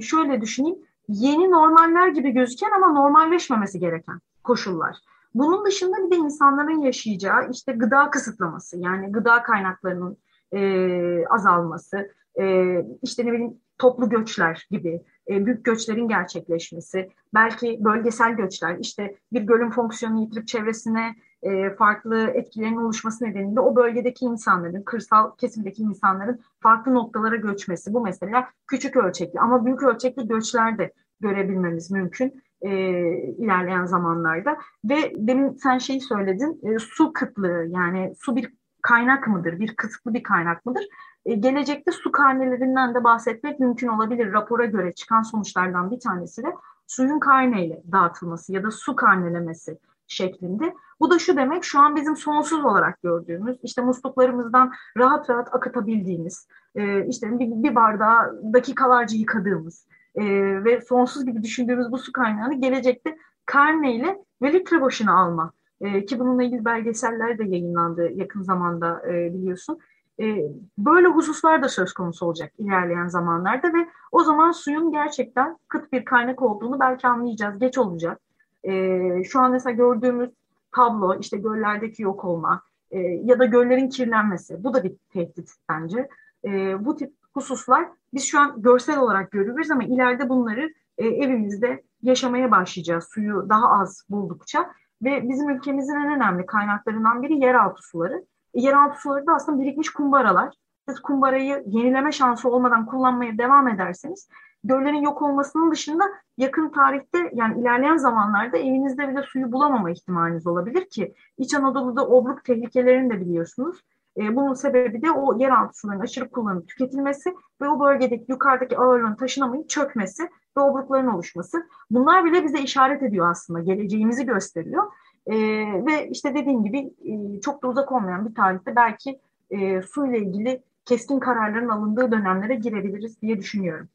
şöyle düşüneyim, yeni normaller gibi gözüken ama normalleşmemesi gereken koşullar. Bunun dışında bir de insanların yaşayacağı işte gıda kısıtlaması yani gıda kaynaklarının e, azalması, e, işte ne bileyim toplu göçler gibi e, büyük göçlerin gerçekleşmesi, belki bölgesel göçler, işte bir gölün fonksiyonu yitirip çevresine e, farklı etkilerin oluşması nedeniyle o bölgedeki insanların, kırsal kesimdeki insanların farklı noktalara göçmesi. Bu mesela küçük ölçekli ama büyük ölçekli göçler de görebilmemiz mümkün e, ilerleyen zamanlarda. Ve demin sen şeyi söyledin, e, su kıtlığı yani su bir kaynak mıdır, bir kısıtlı bir kaynak mıdır? E, gelecekte su karnelerinden de bahsetmek mümkün olabilir. Rapora göre çıkan sonuçlardan bir tanesi de suyun karneyle dağıtılması ya da su karnelemesi şeklinde. Bu da şu demek şu an bizim sonsuz olarak gördüğümüz işte musluklarımızdan rahat rahat akıtabildiğimiz e, işte bir, bir bardağı dakikalarca yıkadığımız e, ve sonsuz gibi düşündüğümüz bu su kaynağını gelecekte karneyle ve litre başına alma e, ki bununla ilgili belgeseller de yayınlandı yakın zamanda biliyorsun. Böyle hususlar da söz konusu olacak ilerleyen zamanlarda ve o zaman suyun gerçekten kıt bir kaynak olduğunu belki anlayacağız. Geç olacak. E, şu an mesela gördüğümüz tablo işte göllerdeki yok olma e, ya da göllerin kirlenmesi bu da bir tehdit bence. E, bu tip hususlar biz şu an görsel olarak görüyoruz ama ileride bunları e, evimizde yaşamaya başlayacağız suyu daha az buldukça ve bizim ülkemizin en önemli kaynaklarından biri yeraltı suları. E, yeraltı suları da aslında birikmiş kumbaralar. Siz kumbarayı yenileme şansı olmadan kullanmaya devam ederseniz göllerin yok olmasının dışında yakın tarihte yani ilerleyen zamanlarda evinizde bile suyu bulamama ihtimaliniz olabilir ki İç Anadolu'da obruk tehlikelerini de biliyorsunuz. E, bunun sebebi de o yeraltı sularının aşırı kullanılıp tüketilmesi ve o bölgedeki yukarıdaki ağırlığın taşınamayıp çökmesi ve obrukların oluşması. Bunlar bile bize işaret ediyor aslında, geleceğimizi gösteriyor. E, ve işte dediğim gibi e, çok da uzak olmayan bir tarihte belki e, su ile ilgili keskin kararların alındığı dönemlere girebiliriz diye düşünüyorum.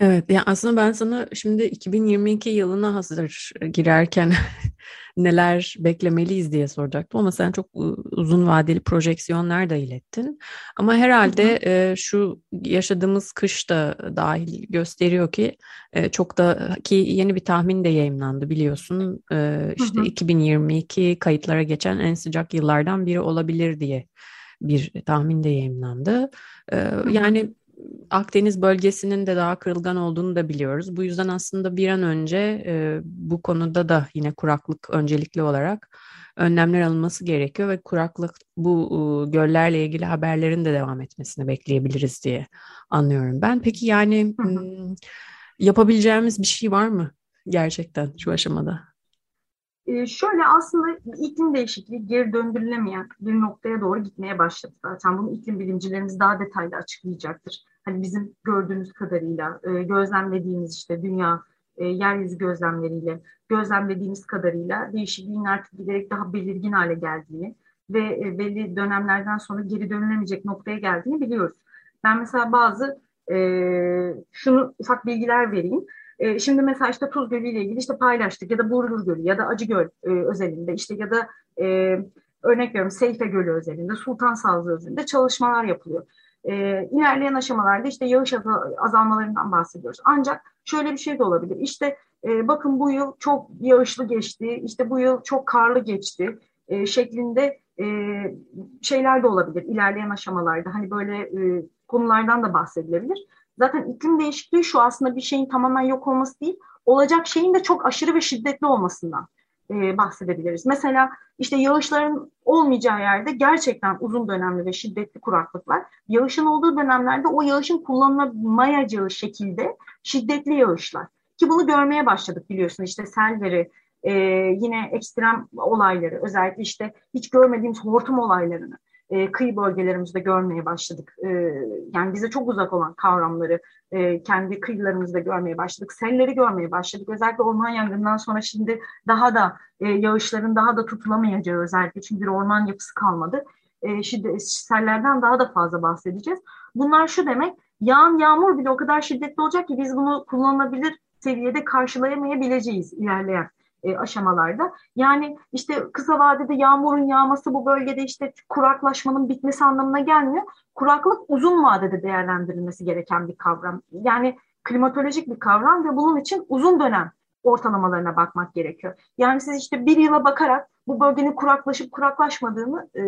Evet, yani aslında ben sana şimdi 2022 yılına hazır girerken neler beklemeliyiz diye soracaktım ama sen çok uzun vadeli projeksiyonlar da ilettin. Ama herhalde e, şu yaşadığımız kış da dahil gösteriyor ki e, çok da ki yeni bir tahmin de yayınlandı biliyorsun. E, işte 2022 kayıtlara geçen en sıcak yıllardan biri olabilir diye bir tahmin de yayınlandı. E, yani Akdeniz bölgesinin de daha kırılgan olduğunu da biliyoruz. Bu yüzden aslında bir an önce e, bu konuda da yine kuraklık öncelikli olarak önlemler alınması gerekiyor ve kuraklık bu e, göllerle ilgili haberlerin de devam etmesini bekleyebiliriz diye anlıyorum ben. Peki yani yapabileceğimiz bir şey var mı gerçekten şu aşamada? Ee, şöyle aslında iklim değişikliği geri döndürülemeyen bir noktaya doğru gitmeye başladı zaten. Bunu iklim bilimcilerimiz daha detaylı açıklayacaktır. Hani bizim gördüğümüz kadarıyla, e, gözlemlediğimiz işte dünya e, yeryüzü gözlemleriyle, gözlemlediğimiz kadarıyla değişikliğin artık giderek daha belirgin hale geldiğini ve e, belli dönemlerden sonra geri dönülemeyecek noktaya geldiğini biliyoruz. Ben mesela bazı e, şunu ufak bilgiler vereyim. E, şimdi mesela işte Tuz Gölü ile ilgili işte paylaştık ya da Burdur Gölü ya da Acıgöl e, özelinde işte ya da e, örnek veriyorum Seyfe Gölü özelinde, Sultan Sazlı özelinde çalışmalar yapılıyor. E, ilerleyen aşamalarda işte yağış azalmalarından bahsediyoruz. Ancak şöyle bir şey de olabilir. İşte e, bakın bu yıl çok yağışlı geçti, işte bu yıl çok karlı geçti e, şeklinde e, şeyler de olabilir ilerleyen aşamalarda. Hani böyle e, konulardan da bahsedilebilir. Zaten iklim değişikliği şu aslında bir şeyin tamamen yok olması değil, olacak şeyin de çok aşırı ve şiddetli olmasından e, bahsedebiliriz. Mesela işte yağışların olmayacağı yerde gerçekten uzun dönemli ve şiddetli kuraklıklar, yağışın olduğu dönemlerde o yağışın kullanılamayacağı şekilde şiddetli yağışlar. Ki bunu görmeye başladık biliyorsun işte selleri, e, yine ekstrem olayları, özellikle işte hiç görmediğimiz hortum olaylarını e, kıyı bölgelerimizde görmeye başladık. E, yani bize çok uzak olan kavramları e, kendi kıyılarımızda görmeye başladık. Selleri görmeye başladık. Özellikle orman yangından sonra şimdi daha da e, yağışların daha da tutulamayacağı özellikle çünkü bir orman yapısı kalmadı. E, şiddet, sellerden daha da fazla bahsedeceğiz. Bunlar şu demek, yağan yağmur bile o kadar şiddetli olacak ki biz bunu kullanılabilir seviyede karşılayamayabileceğiz ilerleyen e, aşamalarda. Yani işte kısa vadede yağmurun yağması bu bölgede işte kuraklaşmanın bitmesi anlamına gelmiyor. Kuraklık uzun vadede değerlendirilmesi gereken bir kavram. Yani klimatolojik bir kavram ve bunun için uzun dönem ortalamalarına bakmak gerekiyor. Yani siz işte bir yıla bakarak bu bölgenin kuraklaşıp kuraklaşmadığını e,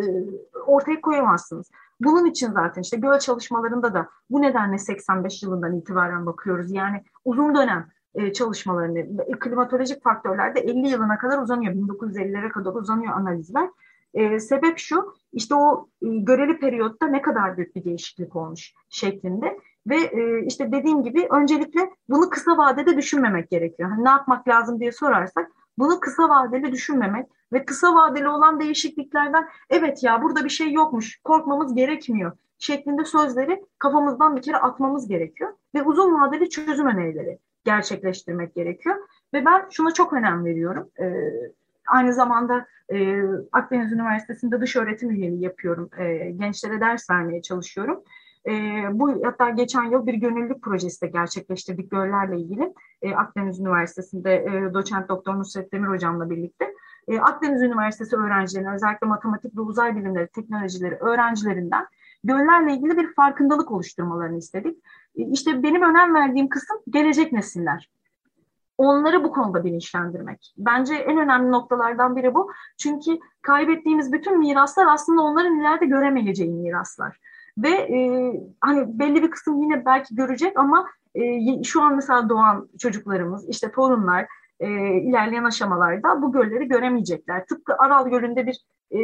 ortaya koyamazsınız. Bunun için zaten işte göl çalışmalarında da bu nedenle 85 yılından itibaren bakıyoruz. Yani uzun dönem e, çalışmalarını, klimatolojik faktörler de 50 yılına kadar uzanıyor. 1950'lere kadar uzanıyor analizler. E, sebep şu, işte o e, göreli periyotta ne kadar büyük bir değişiklik olmuş şeklinde. Ve e, işte dediğim gibi öncelikle bunu kısa vadede düşünmemek gerekiyor. Hani ne yapmak lazım diye sorarsak bunu kısa vadeli düşünmemek ve kısa vadeli olan değişikliklerden evet ya burada bir şey yokmuş, korkmamız gerekmiyor şeklinde sözleri kafamızdan bir kere atmamız gerekiyor. Ve uzun vadeli çözüm önerileri gerçekleştirmek gerekiyor. Ve ben şuna çok önem veriyorum. Ee, aynı zamanda e, Akdeniz Üniversitesi'nde dış öğretim üyeliği yapıyorum. E, gençlere ders vermeye çalışıyorum. E, bu hatta geçen yıl bir gönüllülük projesi de gerçekleştirdik göllerle ilgili. E, Akdeniz Üniversitesi'nde e, doçent doktor Nusret Demir hocamla birlikte. E, Akdeniz Üniversitesi öğrencilerine özellikle matematik ve uzay bilimleri, teknolojileri öğrencilerinden göllerle ilgili bir farkındalık oluşturmalarını istedik. E, işte benim önem verdiğim kısım gelecek nesiller onları bu konuda bilinçlendirmek. Bence en önemli noktalardan biri bu. Çünkü kaybettiğimiz bütün miraslar aslında onların ileride göremeyeceği miraslar. Ve e, hani belli bir kısım yine belki görecek ama e, şu an mesela doğan çocuklarımız, işte torunlar e, ilerleyen aşamalarda bu gölleri göremeyecekler. Tıpkı Aral Gölü'nde bir e,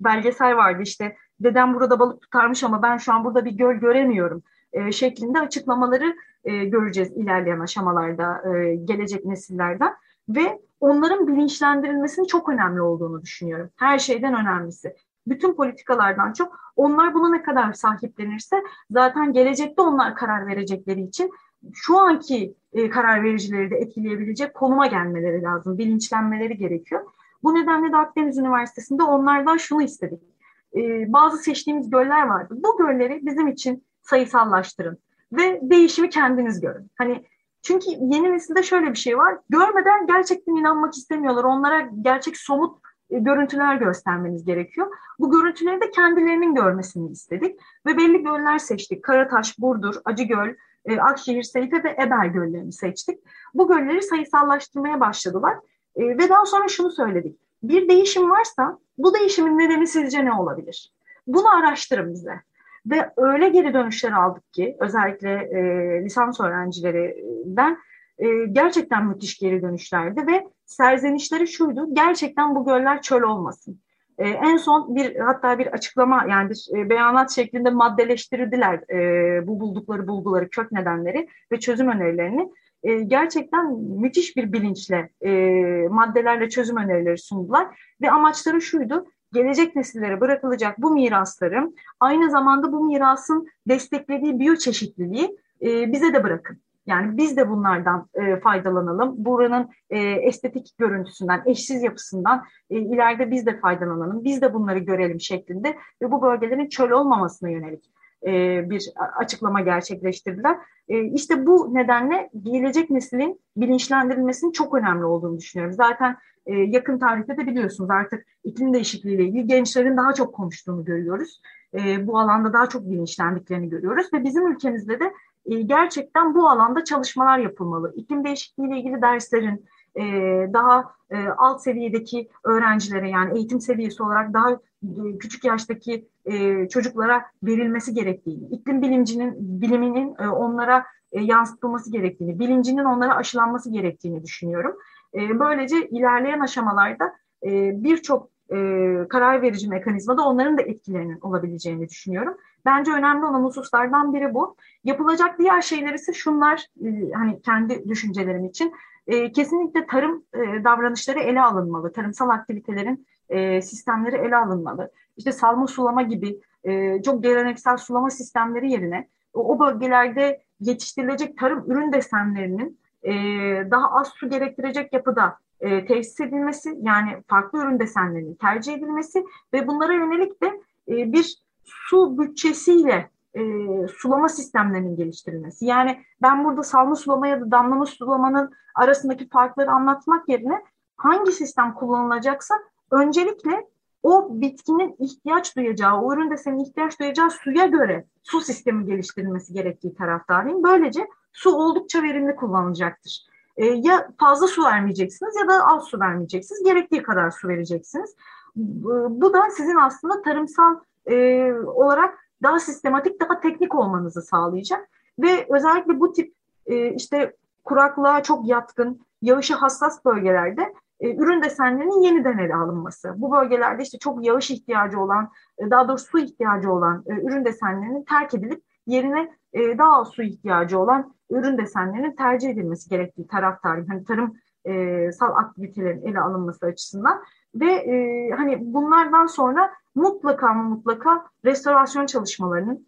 belgesel vardı işte dedem burada balık tutarmış ama ben şu an burada bir göl göremiyorum e, şeklinde açıklamaları e, göreceğiz ilerleyen aşamalarda e, gelecek nesillerden ve onların bilinçlendirilmesinin çok önemli olduğunu düşünüyorum. Her şeyden önemlisi. Bütün politikalardan çok onlar buna ne kadar sahiplenirse zaten gelecekte onlar karar verecekleri için şu anki e, karar vericileri de etkileyebilecek konuma gelmeleri lazım, bilinçlenmeleri gerekiyor. Bu nedenle de Akdeniz Üniversitesi'nde onlardan şunu istedik. E, bazı seçtiğimiz göller vardı. Bu gölleri bizim için sayısallaştırın ve değişimi kendiniz görün. Hani çünkü yeni nesilde şöyle bir şey var. Görmeden gerçekten inanmak istemiyorlar. Onlara gerçek somut e, görüntüler göstermeniz gerekiyor. Bu görüntüleri de kendilerinin görmesini istedik ve belli göller seçtik. Karataş, Burdur, Acıgöl, e, Akşehir, Seyfe ve Eber göllerini seçtik. Bu gölleri sayısallaştırmaya başladılar e, ve daha sonra şunu söyledik. Bir değişim varsa bu değişimin nedeni sizce ne olabilir? Bunu araştırın bize. Ve öyle geri dönüşler aldık ki özellikle e, lisans öğrencilerinden e, gerçekten müthiş geri dönüşlerdi ve serzenişleri şuydu gerçekten bu göller çöl olmasın. E, en son bir hatta bir açıklama yani bir e, beyanat şeklinde maddeleştirdiler e, bu buldukları bulguları, kök nedenleri ve çözüm önerilerini. E, gerçekten müthiş bir bilinçle e, maddelerle çözüm önerileri sundular ve amaçları şuydu gelecek nesillere bırakılacak bu mirasları aynı zamanda bu mirasın desteklediği biyoçeşitliliği e, bize de bırakın. Yani biz de bunlardan e, faydalanalım. Buranın e, estetik görüntüsünden, eşsiz yapısından e, ileride biz de faydalanalım. Biz de bunları görelim şeklinde ve bu bölgelerin çöl olmamasına yönelik e, bir açıklama gerçekleştirdiler. E, işte bu nedenle gelecek neslin bilinçlendirilmesinin çok önemli olduğunu düşünüyorum. Zaten e, yakın tarihte de biliyorsunuz artık iklim değişikliği ile ilgili gençlerin daha çok konuştuğunu görüyoruz. E, bu alanda daha çok bilinçlendiklerini görüyoruz ve bizim ülkemizde de gerçekten bu alanda çalışmalar yapılmalı. İklim değişikliği ile ilgili derslerin e, daha e, alt seviyedeki öğrencilere yani eğitim seviyesi olarak daha e, küçük yaştaki e, çocuklara verilmesi gerektiğini, iklim bilimcinin biliminin e, onlara e, yansıtılması gerektiğini, bilincinin onlara aşılanması gerektiğini düşünüyorum. E, böylece ilerleyen aşamalarda e, birçok e, karar verici mekanizmada onların da etkilerinin olabileceğini düşünüyorum. Bence önemli olan hususlardan biri bu. Yapılacak diğer şeyler ise şunlar, e, hani kendi düşüncelerim için. E, kesinlikle tarım e, davranışları ele alınmalı. Tarımsal aktivitelerin e, sistemleri ele alınmalı. İşte salma sulama gibi e, çok geleneksel sulama sistemleri yerine o, o bölgelerde yetiştirilecek tarım ürün desenlerinin e, daha az su gerektirecek yapıda e, tesis edilmesi yani farklı ürün desenlerinin tercih edilmesi ve bunlara yönelik de e, bir su bütçesiyle e, sulama sistemlerinin geliştirilmesi. Yani ben burada salma sulama ya da damlama sulamanın arasındaki farkları anlatmak yerine hangi sistem kullanılacaksa öncelikle o bitkinin ihtiyaç duyacağı, o ürün desenin ihtiyaç duyacağı suya göre su sistemi geliştirilmesi gerektiği taraftarıyım. Böylece su oldukça verimli kullanılacaktır. E, ya fazla su vermeyeceksiniz ya da az su vermeyeceksiniz. Gerektiği kadar su vereceksiniz. Bu da sizin aslında tarımsal e, olarak daha sistematik, daha teknik olmanızı sağlayacak. Ve özellikle bu tip e, işte kuraklığa çok yatkın, yağışa hassas bölgelerde e, ürün desenlerinin yeniden ele alınması. Bu bölgelerde işte çok yağış ihtiyacı olan, e, daha doğrusu su ihtiyacı olan e, ürün desenlerinin terk edilip yerine e, daha az su ihtiyacı olan ürün desenlerinin tercih edilmesi gerektiği taraftarıyım. Hani tarım e, sal aktivitelerin ele alınması açısından ve e, hani bunlardan sonra mutlaka mutlaka restorasyon çalışmalarının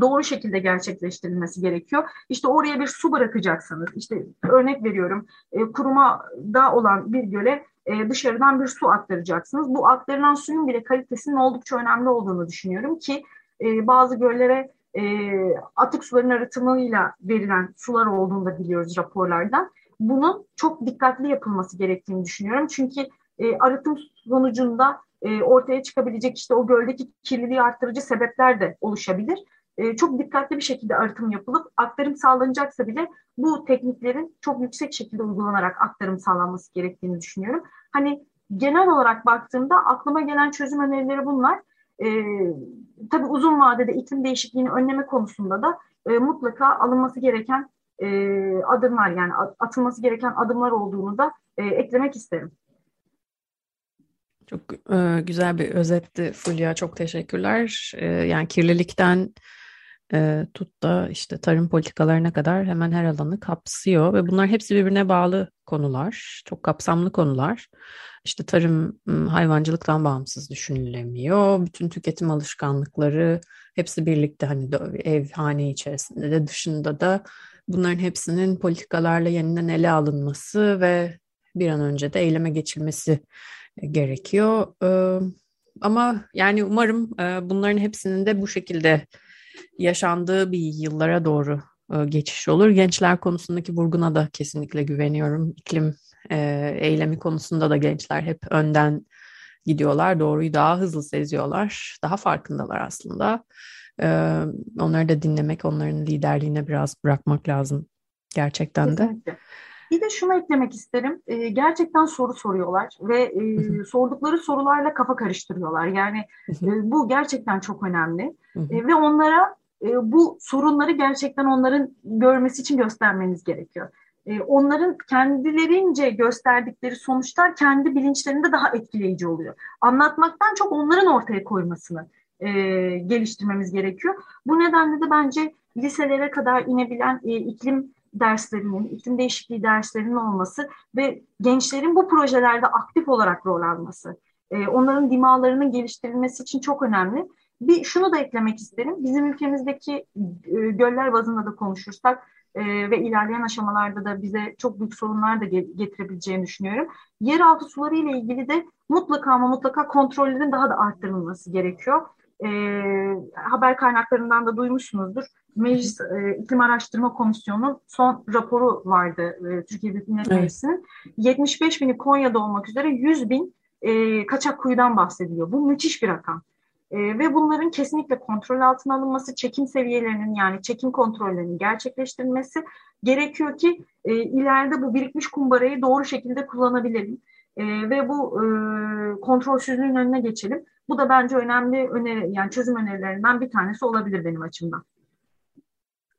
doğru şekilde gerçekleştirilmesi gerekiyor. İşte oraya bir su bırakacaksanız, işte örnek veriyorum e, kurumada olan bir göle e, dışarıdan bir su aktaracaksınız. Bu aktarılan suyun bile kalitesinin oldukça önemli olduğunu düşünüyorum ki e, bazı göllere e, atık suların arıtımıyla verilen sular olduğunu da biliyoruz raporlardan. Bunun çok dikkatli yapılması gerektiğini düşünüyorum. Çünkü e, arıtım sonucunda e, ortaya çıkabilecek işte o göldeki kirliliği arttırıcı sebepler de oluşabilir. E, çok dikkatli bir şekilde arıtım yapılıp aktarım sağlanacaksa bile bu tekniklerin çok yüksek şekilde uygulanarak aktarım sağlanması gerektiğini düşünüyorum. Hani genel olarak baktığımda aklıma gelen çözüm önerileri bunlar. E, tabii uzun vadede iklim değişikliğini önleme konusunda da e, mutlaka alınması gereken e, adımlar yani atılması gereken adımlar olduğunu da e, eklemek isterim. Çok e, güzel bir özetti Fulya. Çok teşekkürler. E, yani kirlilikten e, tut da işte tarım politikalarına kadar hemen her alanı kapsıyor ve bunlar hepsi birbirine bağlı konular. Çok kapsamlı konular. İşte tarım hayvancılıktan bağımsız düşünülemiyor. Bütün tüketim alışkanlıkları hepsi birlikte hani ev hane içerisinde de dışında da bunların hepsinin politikalarla yeniden ele alınması ve bir an önce de eyleme geçilmesi gerekiyor. Ama yani umarım bunların hepsinin de bu şekilde yaşandığı bir yıllara doğru geçiş olur. Gençler konusundaki vurguna da kesinlikle güveniyorum. İklim eylemi konusunda da gençler hep önden gidiyorlar. Doğruyu daha hızlı seziyorlar. Daha farkındalar aslında. Onları da dinlemek, onların liderliğine biraz bırakmak lazım gerçekten de. Kesinlikle. Bir de şunu eklemek isterim. E, gerçekten soru soruyorlar ve e, sordukları sorularla kafa karıştırıyorlar. Yani e, bu gerçekten çok önemli. e, ve onlara e, bu sorunları gerçekten onların görmesi için göstermeniz gerekiyor. E, onların kendilerince gösterdikleri sonuçlar kendi bilinçlerinde daha etkileyici oluyor. Anlatmaktan çok onların ortaya koymasını e, geliştirmemiz gerekiyor. Bu nedenle de bence liselere kadar inebilen e, iklim derslerinin, iklim değişikliği derslerinin olması ve gençlerin bu projelerde aktif olarak rol alması, e, onların dimalarının geliştirilmesi için çok önemli. Bir şunu da eklemek isterim. Bizim ülkemizdeki e, göller bazında da konuşursak e, ve ilerleyen aşamalarda da bize çok büyük sorunlar da getirebileceğini düşünüyorum. Yeraltı suları ile ilgili de mutlaka ama mutlaka kontrollerin daha da arttırılması gerekiyor. E, haber kaynaklarından da duymuşsunuzdur. Meclis e, İklim Araştırma Komisyonu'nun son raporu vardı e, Türkiye Büyük Millet evet. Meclisi'nin. 75 bini Konya'da olmak üzere 100 bin e, kaçak kuyudan bahsediliyor. Bu müthiş bir rakam. E, ve bunların kesinlikle kontrol altına alınması, çekim seviyelerinin yani çekim kontrollerinin gerçekleştirilmesi gerekiyor ki e, ileride bu birikmiş kumbarayı doğru şekilde kullanabilelim. E, ve bu e, kontrolsüzlüğün önüne geçelim. Bu da bence önemli öneri, yani çözüm önerilerinden bir tanesi olabilir benim açımdan.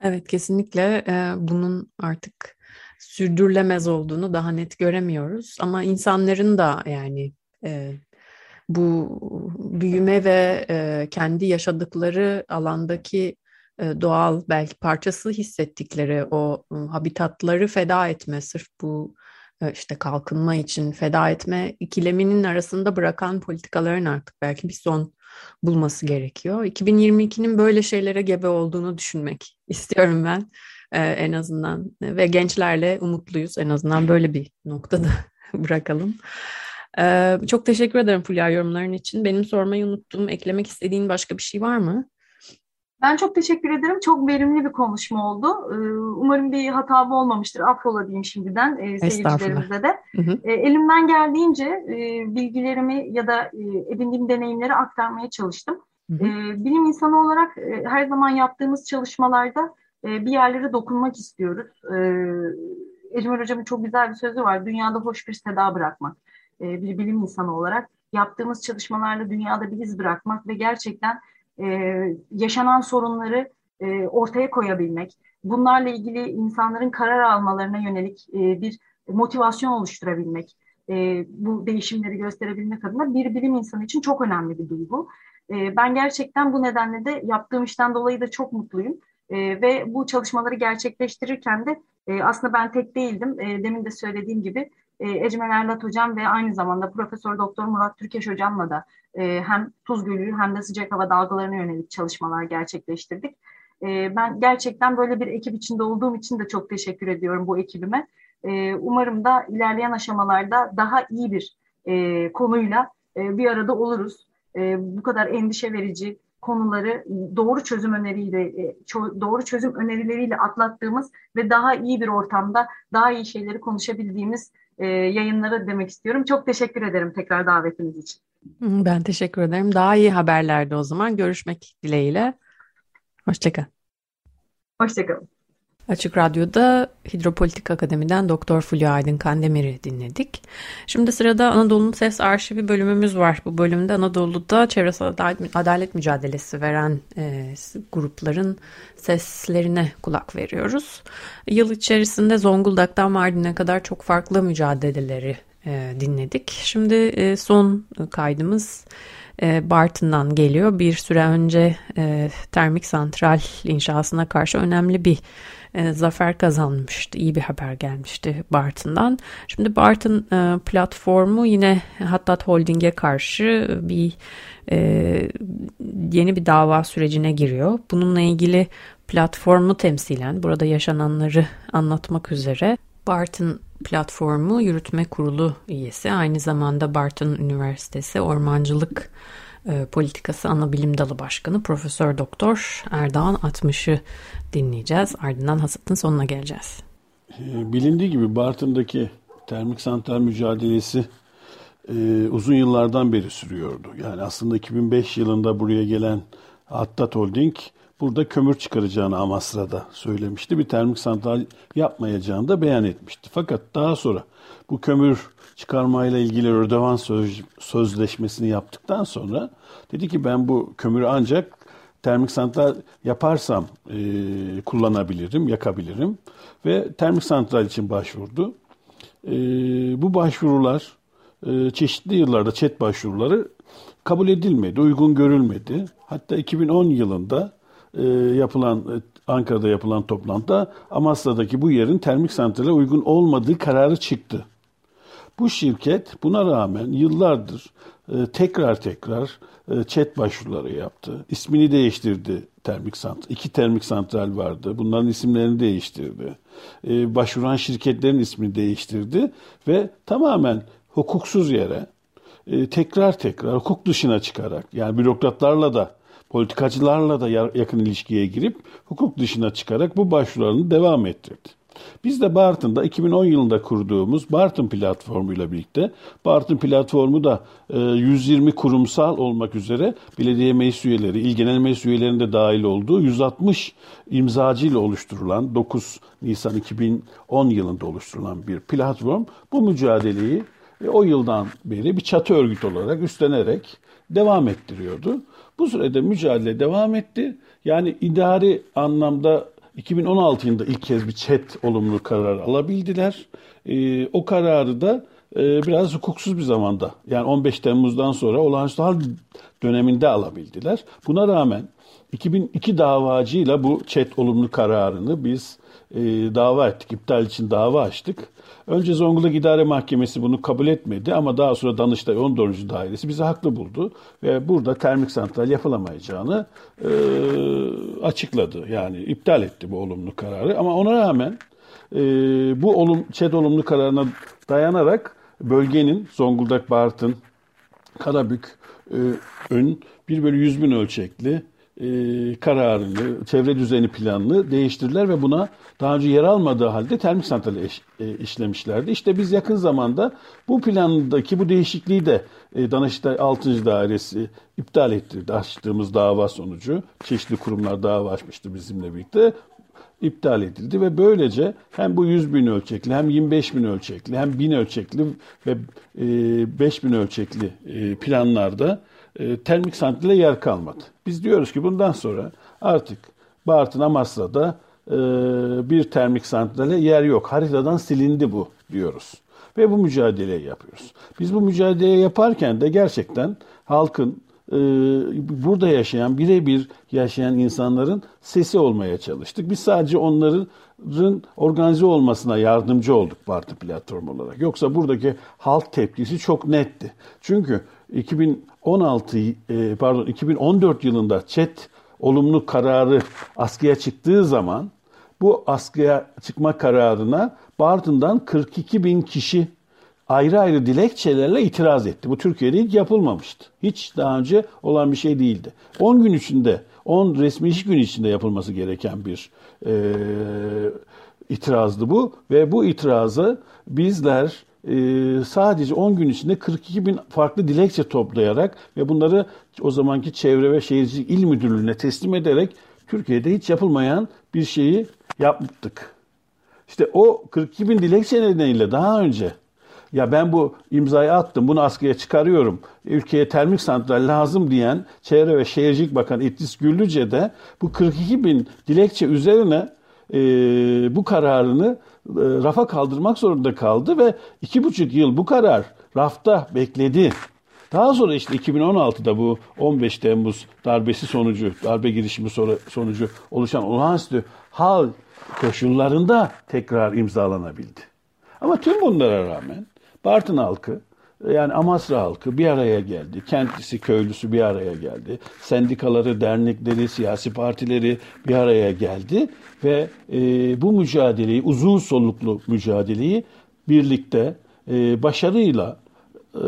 Evet kesinlikle e, bunun artık sürdürülemez olduğunu daha net göremiyoruz. Ama insanların da yani e, bu büyüme ve e, kendi yaşadıkları alandaki e, doğal belki parçası hissettikleri o e, habitatları feda etme sırf bu işte kalkınma için feda etme ikileminin arasında bırakan politikaların artık belki bir son bulması gerekiyor. 2022'nin böyle şeylere gebe olduğunu düşünmek istiyorum ben ee, en azından ve gençlerle umutluyuz en azından böyle bir noktada bırakalım. Ee, çok teşekkür ederim Fulya yorumların için. Benim sormayı unuttuğum, eklemek istediğin başka bir şey var mı? Ben çok teşekkür ederim. Çok verimli bir konuşma oldu. Ee, umarım bir hata olmamıştır. Affola diyeyim şimdiden e, seyircilerimize de. Hı hı. E, elimden geldiğince e, bilgilerimi ya da edindiğim deneyimleri aktarmaya çalıştım. Hı hı. Bilim insanı olarak her zaman yaptığımız çalışmalarda bir yerlere dokunmak istiyoruz. Ecmel Hocam'ın çok güzel bir sözü var. Dünyada hoş bir seda bırakmak. Bir bilim insanı olarak yaptığımız çalışmalarla dünyada bir iz bırakmak ve gerçekten e, yaşanan sorunları e, ortaya koyabilmek, bunlarla ilgili insanların karar almalarına yönelik e, bir motivasyon oluşturabilmek, e, bu değişimleri gösterebilmek adına bir bilim insanı için çok önemli bir duygu. E, ben gerçekten bu nedenle de yaptığım işten dolayı da çok mutluyum. E, ve bu çalışmaları gerçekleştirirken de e, aslında ben tek değildim. E, demin de söylediğim gibi e, Ecmel Erlat Hocam ve aynı zamanda Profesör Doktor Murat Türkeş Hocam'la da e, hem tuz gölü hem de sıcak hava dalgalarına yönelik çalışmalar gerçekleştirdik. E, ben gerçekten böyle bir ekip içinde olduğum için de çok teşekkür ediyorum bu ekibime. E, umarım da ilerleyen aşamalarda daha iyi bir e, konuyla e, bir arada oluruz. E, bu kadar endişe verici konuları doğru çözüm öneriyle, e, doğru çözüm önerileriyle atlattığımız ve daha iyi bir ortamda daha iyi şeyleri konuşabildiğimiz e, yayınlara demek istiyorum. Çok teşekkür ederim tekrar davetiniz için. Ben teşekkür ederim. Daha iyi haberlerde o zaman görüşmek dileğiyle. Hoşçakalın. Hoşçakalın. Açık Radyo'da Hidropolitik Akademi'den Doktor Fulya Aydın Kandemir'i dinledik. Şimdi sırada Anadolu'nun Ses Arşivi bölümümüz var. Bu bölümde Anadolu'da çevresel adalet mücadelesi veren e, grupların seslerine kulak veriyoruz. Yıl içerisinde Zonguldak'tan Mardin'e kadar çok farklı mücadeleleri dinledik. Şimdi e, son kaydımız e, Bartın'dan geliyor. Bir süre önce e, termik santral inşasına karşı önemli bir e, zafer kazanmıştı. İyi bir haber gelmişti Bartın'dan. Şimdi Bartın e, platformu yine Hattat Holding'e karşı bir e, yeni bir dava sürecine giriyor. Bununla ilgili platformu temsilen burada yaşananları anlatmak üzere Bartın Platformu Yürütme Kurulu üyesi aynı zamanda Bartın Üniversitesi Ormancılık e, Politikası Anabilim Dalı Başkanı Profesör Doktor Erdoğan 60'ı dinleyeceğiz. Ardından hasatın sonuna geleceğiz. E, bilindiği gibi Bartın'daki termik santral mücadelesi e, uzun yıllardan beri sürüyordu. Yani aslında 2005 yılında buraya gelen Attat Holding burada kömür çıkaracağını Amasra'da söylemişti. Bir termik santral yapmayacağını da beyan etmişti. Fakat daha sonra bu kömür çıkarmayla ilgili Rödevan söz, sözleşmesini yaptıktan sonra dedi ki ben bu kömürü ancak termik santral yaparsam e, kullanabilirim, yakabilirim ve termik santral için başvurdu. E, bu başvurular e, çeşitli yıllarda çet başvuruları kabul edilmedi, uygun görülmedi. Hatta 2010 yılında yapılan e, Ankara'da yapılan toplantıda Amasya'daki bu yerin termik santrale uygun olmadığı kararı çıktı. Bu şirket buna rağmen yıllardır e, tekrar tekrar e, chat başvuruları yaptı. İsmini değiştirdi termik santral. İki termik santral vardı. Bunların isimlerini değiştirdi. E, başvuran şirketlerin ismini değiştirdi ve tamamen hukuksuz yere e, tekrar tekrar hukuk dışına çıkarak yani bürokratlarla da politikacılarla da yakın ilişkiye girip hukuk dışına çıkarak bu başvurularını devam ettirdi. Biz de Bartın'da 2010 yılında kurduğumuz Bartın platformu ile birlikte Bartın platformu da 120 e, kurumsal olmak üzere belediye meclis üyeleri, il genel meclis üyelerinin dahil olduğu 160 imzacı ile oluşturulan 9 Nisan 2010 yılında oluşturulan bir platform bu mücadeleyi e, o yıldan beri bir çatı örgüt olarak üstlenerek devam ettiriyordu. Bu sürede mücadele devam etti. Yani idari anlamda 2016 yılında ilk kez bir chat olumlu karar alabildiler. E, o kararı da e, biraz hukuksuz bir zamanda yani 15 Temmuz'dan sonra olağanüstü hal döneminde alabildiler. Buna rağmen 2002 davacıyla bu chat olumlu kararını biz e, dava ettik. iptal için dava açtık. Önce Zonguldak İdare Mahkemesi bunu kabul etmedi ama daha sonra Danıştay 14. Dairesi bizi haklı buldu ve burada termik santral yapılamayacağını e, açıkladı. Yani iptal etti bu olumlu kararı ama ona rağmen e, bu olum, ÇED olumlu kararına dayanarak bölgenin Zonguldak, Bartın, Karabük, e, ön 1 bölü 100 bin ölçekli e, kararını, çevre düzeni planını değiştirdiler ve buna daha önce yer almadığı halde termik santrali eş, e, işlemişlerdi. İşte biz yakın zamanda bu plandaki bu değişikliği de e, Danıştay 6. Dairesi iptal ettirdi açtığımız dava sonucu. Çeşitli kurumlar dava açmıştı bizimle birlikte. iptal edildi ve böylece hem bu 100 bin ölçekli hem 25 bin ölçekli hem 1000 ölçekli ve 5 bin ölçekli planlarda e, termik santrale yer kalmadı. Biz diyoruz ki bundan sonra artık Bartın Amasra'da e, bir termik santrale yer yok. Haritadan silindi bu diyoruz. Ve bu mücadeleyi yapıyoruz. Biz bu mücadeleyi yaparken de gerçekten halkın e, burada yaşayan, birebir yaşayan insanların sesi olmaya çalıştık. Biz sadece onların organize olmasına yardımcı olduk parti platformu olarak. Yoksa buradaki halk tepkisi çok netti. Çünkü 2000 16 e, pardon 2014 yılında Çet olumlu kararı askıya çıktığı zaman bu askıya çıkma kararına Bartın'dan 42 bin kişi ayrı ayrı dilekçelerle itiraz etti. Bu Türkiye'de hiç yapılmamıştı. Hiç daha önce olan bir şey değildi. 10 gün içinde, 10 resmi iş gün içinde yapılması gereken bir e, itirazdı bu. Ve bu itirazı bizler e, sadece 10 gün içinde 42 bin farklı dilekçe toplayarak ve bunları o zamanki Çevre ve Şehircilik İl Müdürlüğü'ne teslim ederek Türkiye'de hiç yapılmayan bir şeyi yaptık. İşte o 42 bin dilekçe nedeniyle daha önce ya ben bu imzayı attım bunu askıya çıkarıyorum ülkeye termik santral lazım diyen Çevre ve Şehircilik Bakanı İdris Güllüce de bu 42 bin dilekçe üzerine e, bu kararını rafa kaldırmak zorunda kaldı ve iki buçuk yıl bu karar rafta bekledi. Daha sonra işte 2016'da bu 15 Temmuz darbesi sonucu, darbe girişimi sonucu oluşan olağanüstü hal koşullarında tekrar imzalanabildi. Ama tüm bunlara rağmen Bartın halkı yani Amasra halkı bir araya geldi. Kentlisi, köylüsü bir araya geldi. Sendikaları, dernekleri, siyasi partileri bir araya geldi ve e, bu mücadeleyi, uzun soluklu mücadeleyi birlikte e, başarıyla e,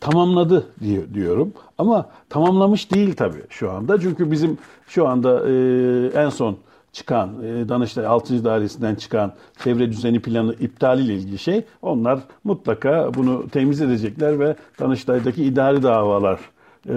tamamladı diye diyorum. Ama tamamlamış değil tabii şu anda. Çünkü bizim şu anda e, en son çıkan, e, Danıştay 6. Dairesi'nden çıkan çevre düzeni planı iptali ile ilgili şey onlar mutlaka bunu temiz edecekler ve Danıştay'daki idari davalar e,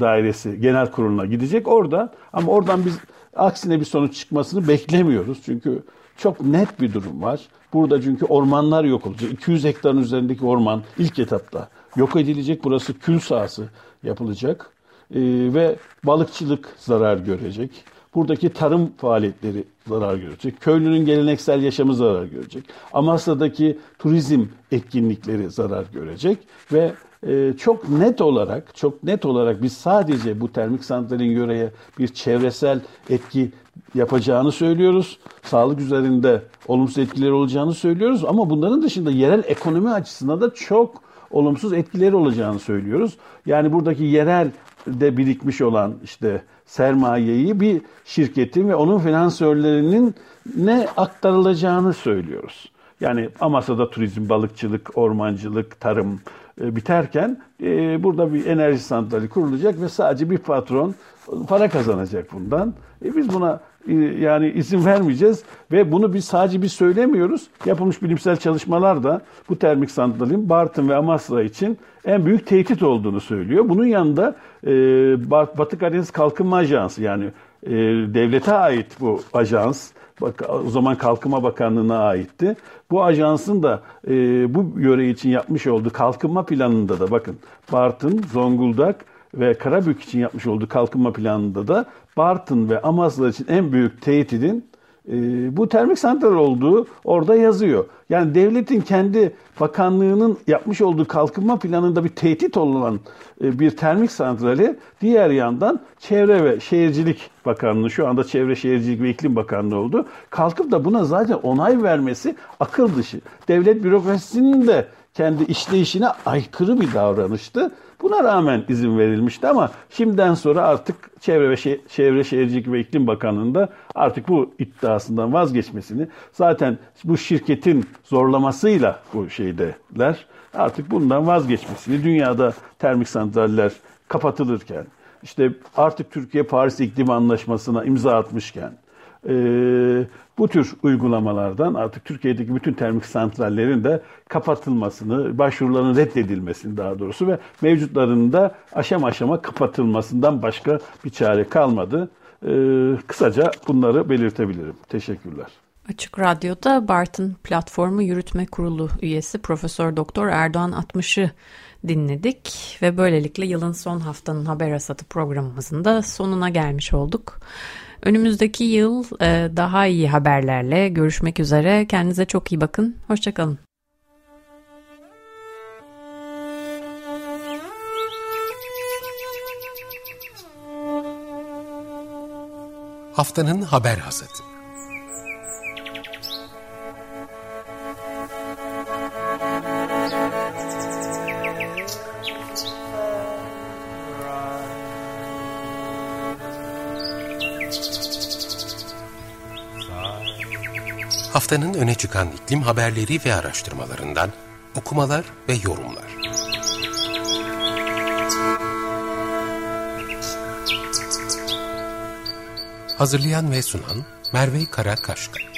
dairesi genel kuruluna gidecek orada ama oradan biz aksine bir sonuç çıkmasını beklemiyoruz. Çünkü çok net bir durum var. Burada çünkü ormanlar yok olacak. 200 hektarın üzerindeki orman ilk etapta yok edilecek. Burası kül sahası yapılacak. Ee, ve balıkçılık zarar görecek. Buradaki tarım faaliyetleri zarar görecek. Köylünün geleneksel yaşamı zarar görecek. Amasya'daki turizm etkinlikleri zarar görecek ve e, çok net olarak, çok net olarak biz sadece bu termik santralin yöreye bir çevresel etki yapacağını söylüyoruz. Sağlık üzerinde olumsuz etkileri olacağını söylüyoruz ama bunların dışında yerel ekonomi açısından da çok olumsuz etkileri olacağını söylüyoruz. Yani buradaki yerel de birikmiş olan işte sermayeyi bir şirketin ve onun finansörlerinin ne aktarılacağını söylüyoruz. Yani Amasya'da turizm, balıkçılık, ormancılık, tarım biterken e, burada bir enerji santrali kurulacak ve sadece bir patron para kazanacak bundan. E, biz buna e, yani izin vermeyeceğiz ve bunu biz sadece biz söylemiyoruz. Yapılmış bilimsel çalışmalar da bu termik santralin Bartın ve Amasra için en büyük tehdit olduğunu söylüyor. Bunun yanında e, Batı Karadeniz Kalkınma Ajansı yani e, devlete ait bu ajans Bak, o zaman Kalkınma Bakanlığı'na aitti. Bu ajansın da e, bu yöre için yapmış olduğu kalkınma planında da bakın Bartın, Zonguldak ve Karabük için yapmış olduğu kalkınma planında da Bartın ve Amasya için en büyük tehdidin e, bu termik santral olduğu orada yazıyor. Yani devletin kendi bakanlığının yapmış olduğu kalkınma planında bir tehdit olan e, bir termik santrali diğer yandan Çevre ve Şehircilik Bakanlığı şu anda Çevre Şehircilik ve İklim Bakanlığı oldu. Kalkıp da buna zaten onay vermesi akıl dışı. Devlet bürokrasisinin de kendi işleyişine aykırı bir davranıştı. Buna rağmen izin verilmişti ama şimdiden sonra artık Çevre ve Şe Çevre Şehircilik ve İklim Bakanlığı'nda artık bu iddiasından vazgeçmesini zaten bu şirketin zorlamasıyla bu şeydeler artık bundan vazgeçmesini dünyada termik santraller kapatılırken işte artık Türkiye Paris İklim Anlaşması'na imza atmışken e, bu tür uygulamalardan artık Türkiye'deki bütün termik santrallerin de kapatılmasını, başvuruların reddedilmesini daha doğrusu ve mevcutlarının da aşama aşama kapatılmasından başka bir çare kalmadı. E, kısaca bunları belirtebilirim. Teşekkürler. Açık Radyo'da Bartın Platformu Yürütme Kurulu üyesi Profesör Doktor Erdoğan 60'ı dinledik ve böylelikle yılın son haftanın haber asatı programımızın da sonuna gelmiş olduk. Önümüzdeki yıl e, daha iyi haberlerle görüşmek üzere. Kendinize çok iyi bakın. Hoşçakalın. Haftanın haber hasatı. Haftanın öne çıkan iklim haberleri ve araştırmalarından okumalar ve yorumlar. Hazırlayan ve sunan Merve Karakaşka